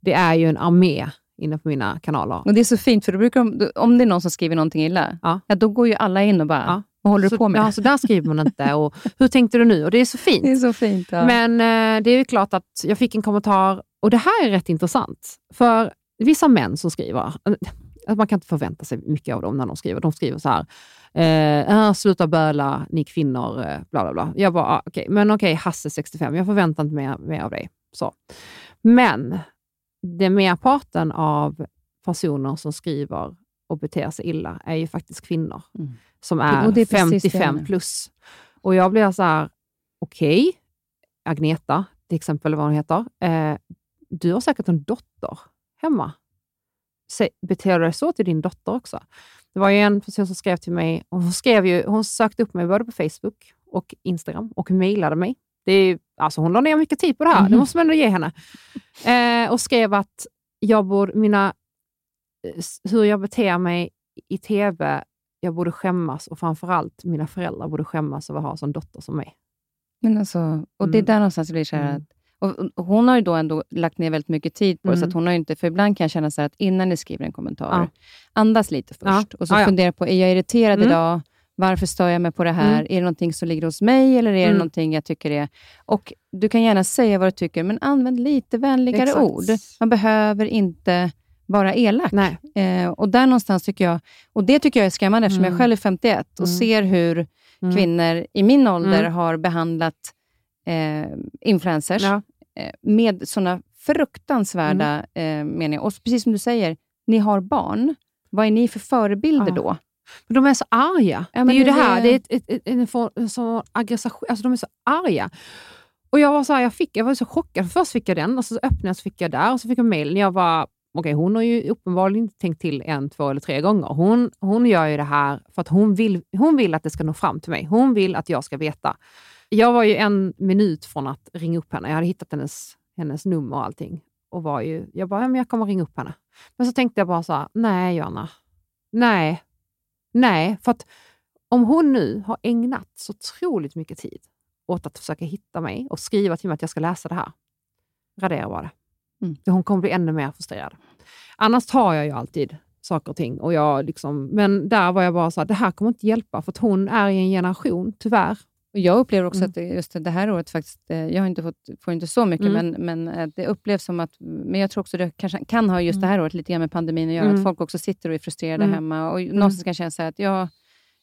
Speaker 2: det är ju en armé inne på mina kanaler.
Speaker 1: Och Det är så fint, för då brukar de, om det är någon som skriver någonting illa, ja. ja då går ju alla in och bara, ja. vad håller
Speaker 2: så,
Speaker 1: du på med?
Speaker 2: Ja, så där skriver man inte. Och, Hur tänkte du nu? Och Det är så fint.
Speaker 1: Det är så fint. Ja.
Speaker 2: Men eh, det är ju klart att jag fick en kommentar, och det här är rätt intressant. För vissa män som skriver, eh, man kan inte förvänta sig mycket av dem när de skriver. De skriver så här, Eh, sluta böla, ni kvinnor, eh, bla bla bla. Jag bara, ah, okej, okay. men okej, okay, Hasse 65, jag förväntar inte mer, mer av dig. Så. Men det merparten av personer som skriver och beter sig illa är ju faktiskt kvinnor mm. som är, är 55 plus. Och jag blir så här, okej, okay, Agneta till exempel, vad hon heter, eh, du har säkert en dotter hemma. beter du dig så till din dotter också? Det var ju en person som skrev till mig, och hon, skrev ju, hon sökte upp mig både på Facebook och Instagram och mejlade mig. Det är, alltså hon la ner mycket tid på det här, mm. det måste man ändå ge henne. Eh, och skrev att jag borde, mina, eh, hur jag beter mig i TV, jag borde skämmas och framförallt mina föräldrar borde skämmas över att ha en sån dotter som mig.
Speaker 1: Men alltså, och Det är mm. där någonstans det blir så här mm. och, hon har ju då ändå lagt ner väldigt mycket tid på det, mm. så hon har inte, för ibland kan jag känna så att innan ni skriver en kommentar, ja. andas lite först ja. och så ja, fundera på, är jag irriterad mm. idag? Varför stör jag mig på det här? Mm. Är det någonting som ligger hos mig eller är mm. det någonting jag tycker är... Och Du kan gärna säga vad du tycker, men använd lite vänligare Exakt. ord. Man behöver inte vara elak. Eh, och där någonstans tycker jag, och det tycker jag är skrämmande eftersom mm. jag själv är 51 och mm. ser hur mm. kvinnor i min ålder mm. har behandlat eh, influencers ja. eh, med sådana fruktansvärda eh, meningar. Och precis som du säger, ni har barn. Vad är ni för förebilder ja. då?
Speaker 2: Men de är så arga. Ja, det är ju det, det här, det är ett, ett, ett, en form aggression. Alltså de är så arga. Och jag var så här, jag, fick, jag var så chockad. Först fick jag den och så öppnade jag så fick jag där och så fick jag mejlen. Jag var, okej, hon har ju uppenbarligen inte tänkt till en, två eller tre gånger. Hon, hon gör ju det här för att hon vill, hon vill att det ska nå fram till mig. Hon vill att jag ska veta. Jag var ju en minut från att ringa upp henne. Jag hade hittat hennes, hennes nummer och allting. Och var ju, jag bara, ja, men jag kommer ringa upp henne. Men så tänkte jag bara så här, nej Johanna, nej, Nej, för att om hon nu har ägnat så otroligt mycket tid åt att försöka hitta mig och skriva till mig att jag ska läsa det här, radera bara det. Mm. Hon kommer bli ännu mer frustrerad. Annars tar jag ju alltid saker och ting. Och jag liksom, men där var jag bara så här, det här kommer inte hjälpa, för att hon är i en generation, tyvärr,
Speaker 1: jag upplever också mm. att just det här året, faktiskt, eh, jag har inte fått, får inte så mycket, mm. men, men eh, det upplevs som att... Men jag tror också det kanske kan ha just det här mm. året lite grann med pandemin att göra, mm. att folk också sitter och är frustrerade mm. hemma och mm. någonstans kan känna så att jag,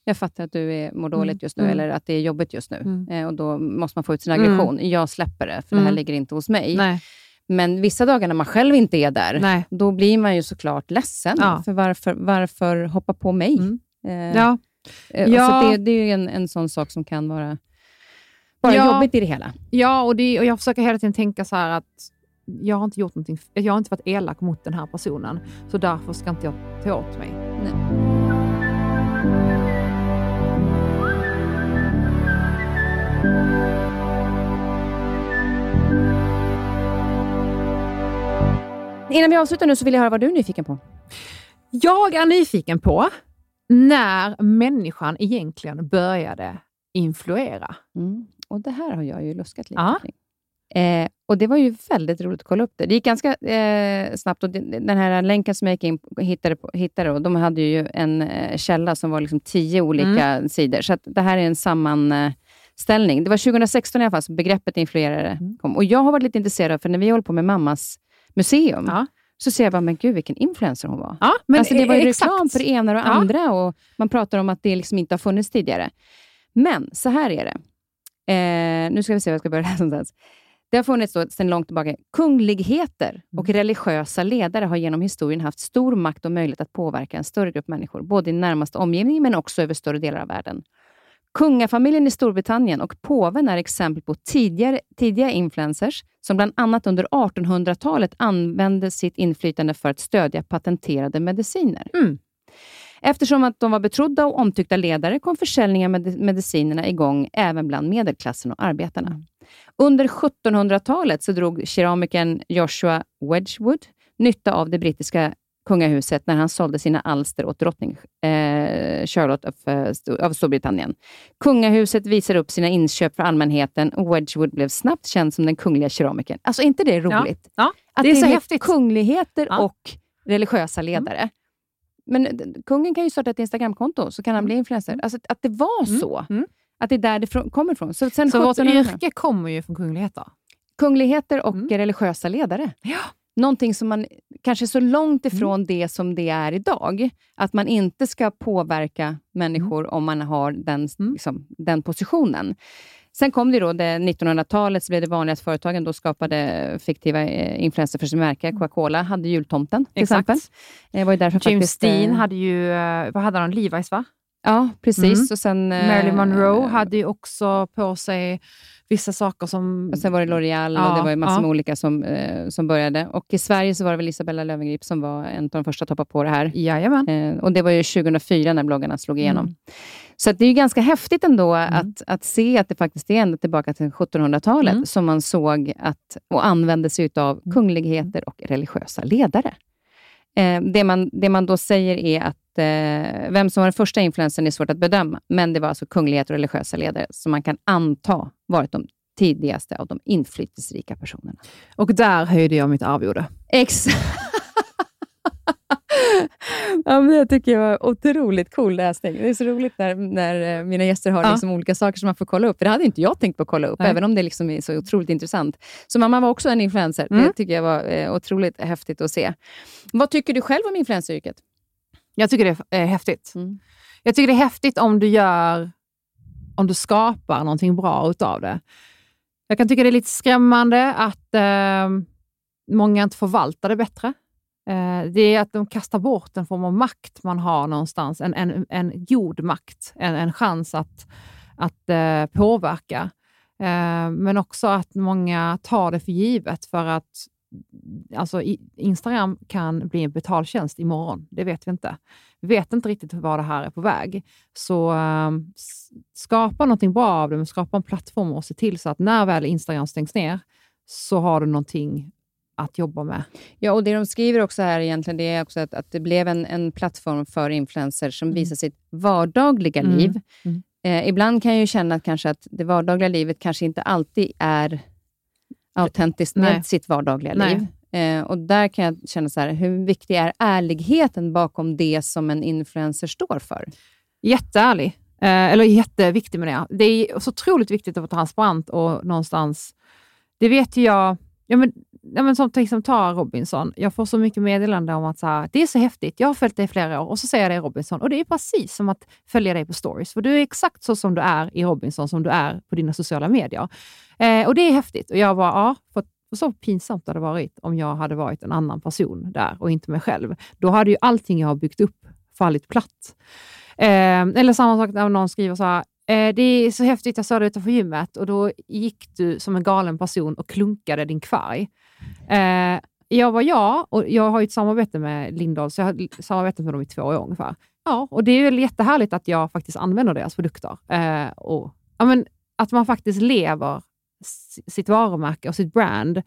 Speaker 1: jag fattar att du är, mår dåligt just nu, eller att det är jobbigt just nu. Eh, och Då måste man få ut sin aggression. Jag släpper det, för det här ligger inte hos mig.
Speaker 2: Nej.
Speaker 1: Men vissa dagar när man själv inte är där, Nej. då blir man ju såklart ledsen. Ja. För varför, varför hoppa på mig?
Speaker 2: Eh, ja.
Speaker 1: Ja. Så det, det är en, en sån sak som kan vara bara ja, jobbigt i det hela.
Speaker 2: Ja, och, det, och jag försöker hela tiden tänka så här att jag har inte gjort någonting, jag har inte varit elak mot den här personen, så därför ska inte jag ta åt mig.
Speaker 1: Nej. Innan vi avslutar nu så vill jag höra vad du är nyfiken på.
Speaker 2: Jag är nyfiken på när människan egentligen började influera.
Speaker 1: Mm. Och Det här har jag ju luskat lite
Speaker 2: Ja.
Speaker 1: kring. Eh, och Det var ju väldigt roligt att kolla upp det. Det gick ganska eh, snabbt. Och den här länken som jag gick in hittade, hittade och de hade ju en eh, källa som var liksom tio olika sidor. Så det här är en sammanställning. Det var 2016 i alla fall som begreppet influerare kom. Och Jag har varit lite intresserad, för när vi håller på med mammas museum,
Speaker 2: Ja.
Speaker 1: Så ser jag bara, men gud vilken influencer hon var.
Speaker 2: Ja, men
Speaker 1: alltså det var ju
Speaker 2: exakt.
Speaker 1: reklam för det ena och det
Speaker 2: Ja.
Speaker 1: andra och man pratar om att det liksom inte har funnits tidigare. Men så här är det. Eh, nu ska vi se var jag ska börja läsa någonstans. Det har funnits då, sedan långt tillbaka. Kungligheter och
Speaker 2: Mm.
Speaker 1: religiösa ledare har genom historien haft stor makt och möjlighet att påverka en större grupp människor, både i närmaste omgivning men också över större delar av världen. Kungafamiljen i Storbritannien och påven är exempel på tidigare, tidiga influencers som bland annat under 1800-talet använde sitt inflytande för att stödja patenterade mediciner.
Speaker 2: Mm.
Speaker 1: Eftersom att de var betrodda och omtyckta ledare kom försäljningen av med medicinerna igång även bland medelklassen och arbetarna. Under 1700-talet så drog keramikern Joshua Wedgwood nytta av det brittiska kungahuset när han sålde sina alster åt drottning eh, Charlotte av, eh, av Storbritannien. Kungahuset visade upp sina inköp för allmänheten och Wedgwood blev snabbt känd som den kungliga keramikern. Alltså, inte det roligt?
Speaker 2: Ja,
Speaker 1: Att
Speaker 2: det är så
Speaker 1: blir
Speaker 2: häftigt.
Speaker 1: kungligheter
Speaker 2: Ja.
Speaker 1: och religiösa ledare. Men d- kungen kan ju starta ett Instagramkonto, så kan han bli influencer. Alltså att det var
Speaker 2: Mm.
Speaker 1: så.
Speaker 2: Mm.
Speaker 1: Att det är där det kommer ifrån. Så, sen
Speaker 2: Så vårt
Speaker 1: 1700
Speaker 2: yrke kommer ju från kungligheter.
Speaker 1: Kungligheter och
Speaker 2: Mm.
Speaker 1: religiösa ledare.
Speaker 2: Ja.
Speaker 1: Någonting som man kanske är så långt ifrån det som det är idag. Att man inte ska påverka människor om man har den,
Speaker 2: Mm.
Speaker 1: liksom, den positionen. Sen kom det då, det 1900-talet, så blev det vanligt att företagen då skapade fiktiva eh, influenser för sin märke. Coca-Cola hade jultomten till
Speaker 2: Exakt.
Speaker 1: exempel. Det var ju därför
Speaker 2: James
Speaker 1: faktiskt, eh,
Speaker 2: Dean hade ju, eh, vad hade han, Levi's va?
Speaker 1: Ja, precis.
Speaker 2: Mm.
Speaker 1: Och sen, eh,
Speaker 2: Marilyn Monroe hade ju också på sig vissa saker som...
Speaker 1: Och sen var det L'Oreal och
Speaker 2: Ja,
Speaker 1: det var massor
Speaker 2: ja.
Speaker 1: med olika som, eh, som började. Och i Sverige så var det väl Isabella Löwengrip som var en av de första att hoppa på det här.
Speaker 2: Jajamän.
Speaker 1: Eh, och det var ju 2004 när bloggarna slog igenom.
Speaker 2: Mm.
Speaker 1: Så det är ju ganska häftigt ändå
Speaker 2: Mm.
Speaker 1: att, att se att det faktiskt är ända tillbaka till 1700-talet
Speaker 2: Mm.
Speaker 1: som man såg att, och använde sig av kungligheter och religiösa ledare. Eh, det, man, det man då säger är att eh, vem som var den första influensen är svårt att bedöma, men det var alltså kungligheter och religiösa ledare som man kan anta varit de tidigaste av de inflytelserika personerna.
Speaker 2: Och där höjde jag mitt arvode.
Speaker 1: Exakt. [laughs] [laughs] ja, men det tycker jag var otroligt cool läsning. Det är så roligt när, när eh, mina gäster har
Speaker 2: Ja.
Speaker 1: liksom olika saker som man får kolla upp. För det hade inte jag tänkt på att kolla upp,
Speaker 2: Nej.
Speaker 1: även om det liksom är så otroligt intressant. Så mamma var också en influencer.
Speaker 2: Mm.
Speaker 1: Det tycker jag var eh, otroligt häftigt att se. Vad tycker du själv om influenceryrket?
Speaker 2: Jag tycker det är häftigt.
Speaker 1: Mm.
Speaker 2: Jag tycker det är häftigt om du gör, om du skapar någonting bra utav det. Jag kan tycka det är lite skrämmande att eh, många inte förvaltar det bättre. Eh, det är att de kastar bort en form av makt man har någonstans, en, en, en god makt, en, en chans att, att eh, påverka. Eh, men också att många tar det för givet för att alltså, Instagram kan bli en betaltjänst imorgon. Det vet vi inte. Vi vet inte riktigt var det här är på väg. Så eh, skapa någonting bra av det, men skapa en plattform och se till så att när väl Instagram stängs ner så har du någonting att jobba med.
Speaker 1: Ja, och det de skriver också här egentligen, det är också att, att det blev en, en plattform för influencers som
Speaker 2: Mm.
Speaker 1: visar sitt vardagliga
Speaker 2: Mm.
Speaker 1: liv.
Speaker 2: Mm.
Speaker 1: Eh, ibland kan jag ju känna att, kanske att det vardagliga livet kanske inte alltid är autentiskt med
Speaker 2: Nej.
Speaker 1: sitt vardagliga
Speaker 2: Nej.
Speaker 1: liv. Eh, och där kan jag känna så här, hur viktig är ärligheten bakom det som en influencer står för?
Speaker 2: Jätteärlig, eh, eller jätteviktig med det. Det är så otroligt viktigt att vara transparent och någonstans, det vet ju jag, ja men, ja men som till exempel ta Robinson, jag får så mycket meddelande om att så här, det är så häftigt, jag har följt dig i flera år och så säger jag dig i Robinson och det är precis som att följa dig på stories, för du är exakt så som du är i Robinson som du är på dina sociala medier. Eh, och det är häftigt och jag bara, ja, för för så pinsamt det hade varit om jag hade varit en annan person där och inte mig själv. Då hade ju allting jag har byggt upp fallit platt. Eh, eller samma sak när någon skriver så här, eh, det är så häftigt, jag såg dig utanför gymmet och då gick du som en galen person och klunkade din kvarg. Eh, jag var jag och jag har ju ett samarbete med Lindahl, så jag har samarbetat med dem i två år ungefär. Ja, och det är väl jättehärligt att jag faktiskt använder deras produkter. Eh, och, ja, men, att man faktiskt lever sitt varumärke och sitt brand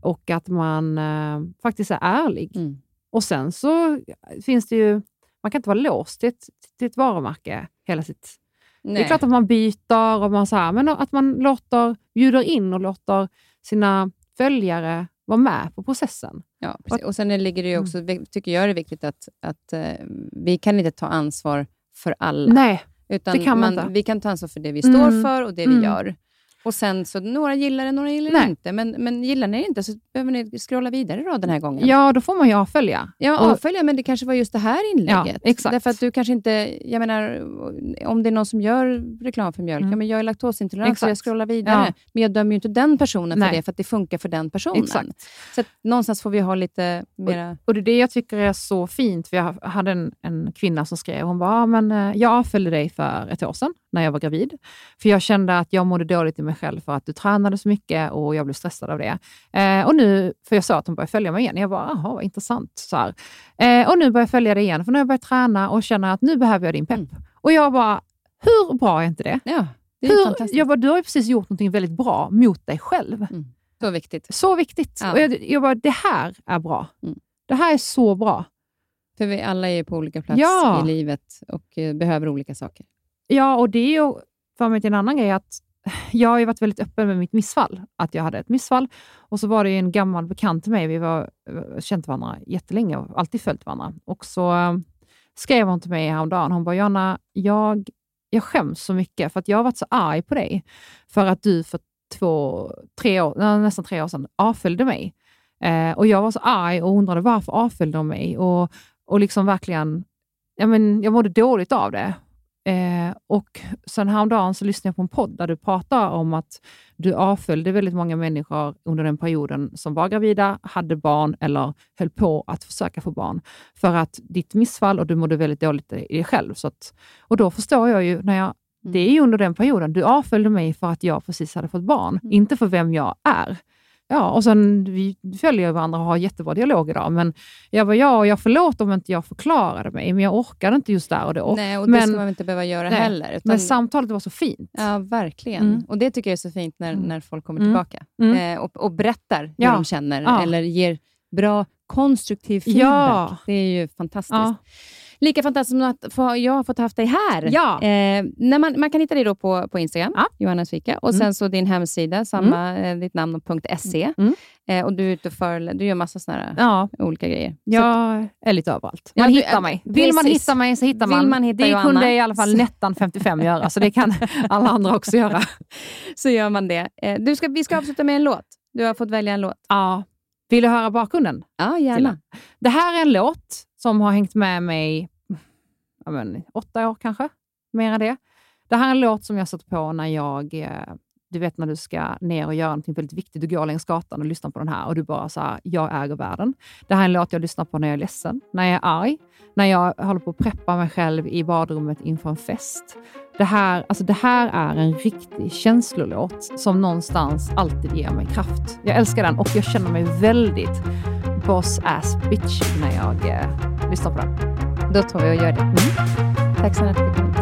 Speaker 2: och att man eh, faktiskt är ärlig. Mm. Och sen så finns det ju, man kan inte vara låst till ett, till ett varumärke hela sitt... Nej. Det är klart att man byter, och man så här, men att man låter, bjuder in och låter sina följare vara med på processen.
Speaker 1: Ja, precis. Och sen ligger det ju också, mm. tycker jag det är viktigt att, att uh, vi kan inte ta ansvar för alla.
Speaker 2: Nej,
Speaker 1: utan
Speaker 2: det kan man,
Speaker 1: man inte. Vi kan ta ansvar för det vi står mm. för och det vi mm. gör. Och sen så några gillar det, några gillar det inte. Men, men gillar ni det inte så behöver ni scrolla vidare då den här gången.
Speaker 2: Ja, då får man ju avfölja.
Speaker 1: Ja, och, avfölja, men det kanske var just det här inlägget. Ja, exakt. Därför att du kanske inte, jag menar, om det är någon som gör reklam för mjölk, mm. ja, men jag är laktosintolerant så jag scrollar vidare. Ja. Men jag dömer ju inte den personen för Nej. det, för att det funkar för den personen. Exakt. Så att, någonstans får vi ha lite mera...
Speaker 2: Och, och det är det jag tycker är så fint. För jag hade en, en kvinna som skrev, hon bara, men eh, jag avföljde dig för ett år sedan när jag var gravid. För jag kände att jag mådde dåligt i mig själv för att du tränade så mycket och jag blev stressad av det. Eh, och nu, för jag sa att hon började följa mig igen. Jag bara, jaha, vad intressant. Så eh, och nu börjar jag följa dig igen, för nu har jag börjat träna och känner att nu behöver jag din pepp. Mm. Och jag bara, hur bra är inte det?
Speaker 1: Ja,
Speaker 2: det är hur. Jag bara, du har ju precis gjort något väldigt bra mot dig själv. Mm.
Speaker 1: Så viktigt.
Speaker 2: Så viktigt. Ja. Och jag, jag bara, det här är bra. Mm. Det här är så bra.
Speaker 1: För vi alla är på olika platser ja. i livet och eh, behöver olika saker.
Speaker 2: Ja, och det är ju för mig till en annan grej att jag har ju varit väldigt öppen med mitt missfall, att jag hade ett missfall. Och så var det en gammal bekant till mig, vi har eh, känt varandra jättelänge och alltid följt varandra. Och så eh, skrev hon till mig häromdagen, hon bara, Jonna, jag, jag skäms så mycket för att jag har varit så arg på dig för att du för två, tre år, nästan tre år sedan avföljde mig. Eh, och jag var så arg och undrade varför avföljde de mig? Och, och liksom verkligen, ja, men jag mådde dåligt av det. Eh, och sen häromdagen så lyssnade jag på en podd där du pratar om att du avföljde väldigt många människor under den perioden som var gravida, hade barn eller höll på att försöka få barn. För att ditt missfall och du mådde väldigt dåligt i dig själv. Så att, och då förstår jag ju, när jag, det är ju under den perioden, du avföljde mig för att jag precis hade fått barn, mm. inte för vem jag är. Ja, och sen vi följer varandra och har jättebra dialog idag. Men jag var ja, och jag förlåter om inte jag förklarade mig, men jag orkade inte just där och då.
Speaker 1: Nej, och det men, ska man inte behöva göra nej, heller. Utan,
Speaker 2: men samtalet var så fint.
Speaker 1: Ja, verkligen. Mm. Och det tycker jag är så fint när, mm. när folk kommer mm. tillbaka mm. eh, och, och berättar hur ja. de känner, ja. eller ger bra konstruktiv feedback. Ja. Det är ju fantastiskt. Lika fantastiskt som att få, jag har fått haft dig här.
Speaker 2: Ja.
Speaker 1: Eh, när man, man kan hitta dig då på, på Instagram, ja. Johanna Svika, och mm. sen så din hemsida, samma, mm. eh, ditt namn och .se. Mm. mm. Eh, och du är ute för, du gör massa såna ja. olika grejer.
Speaker 2: Jag är lite överallt. Man ja, hittar du, mig. Vill precis. man hitta mig så hittar man.
Speaker 1: Vill man hitta
Speaker 2: det
Speaker 1: Johanna.
Speaker 2: kunde i alla fall Nettan 55 göra, så det kan [laughs] alla andra också göra.
Speaker 1: Så gör man det. Eh, du ska, vi ska avsluta med en låt. Du har fått välja en låt.
Speaker 2: Ja. Vill du höra bakgrunden?
Speaker 1: Ja, gärna.
Speaker 2: Det här är en låt som har hängt med mig men, åtta år kanske, mer än det. Det här är en låt som jag satt på när jag, eh, du vet när du ska ner och göra något väldigt viktigt. Du går längs gatan och lyssnar på den här och du bara så här, jag äger världen. Det här är en låt jag lyssnar på när jag är ledsen, när jag är arg, när jag håller på att preppa mig själv i badrummet inför en fest. Det här, alltså det här är en riktig känslolåt som någonstans alltid ger mig kraft. Jag älskar den och jag känner mig väldigt boss ass bitch när jag eh, lyssnar på den.
Speaker 1: Då tar vi och gör det. Mm. Tack
Speaker 2: så mycket.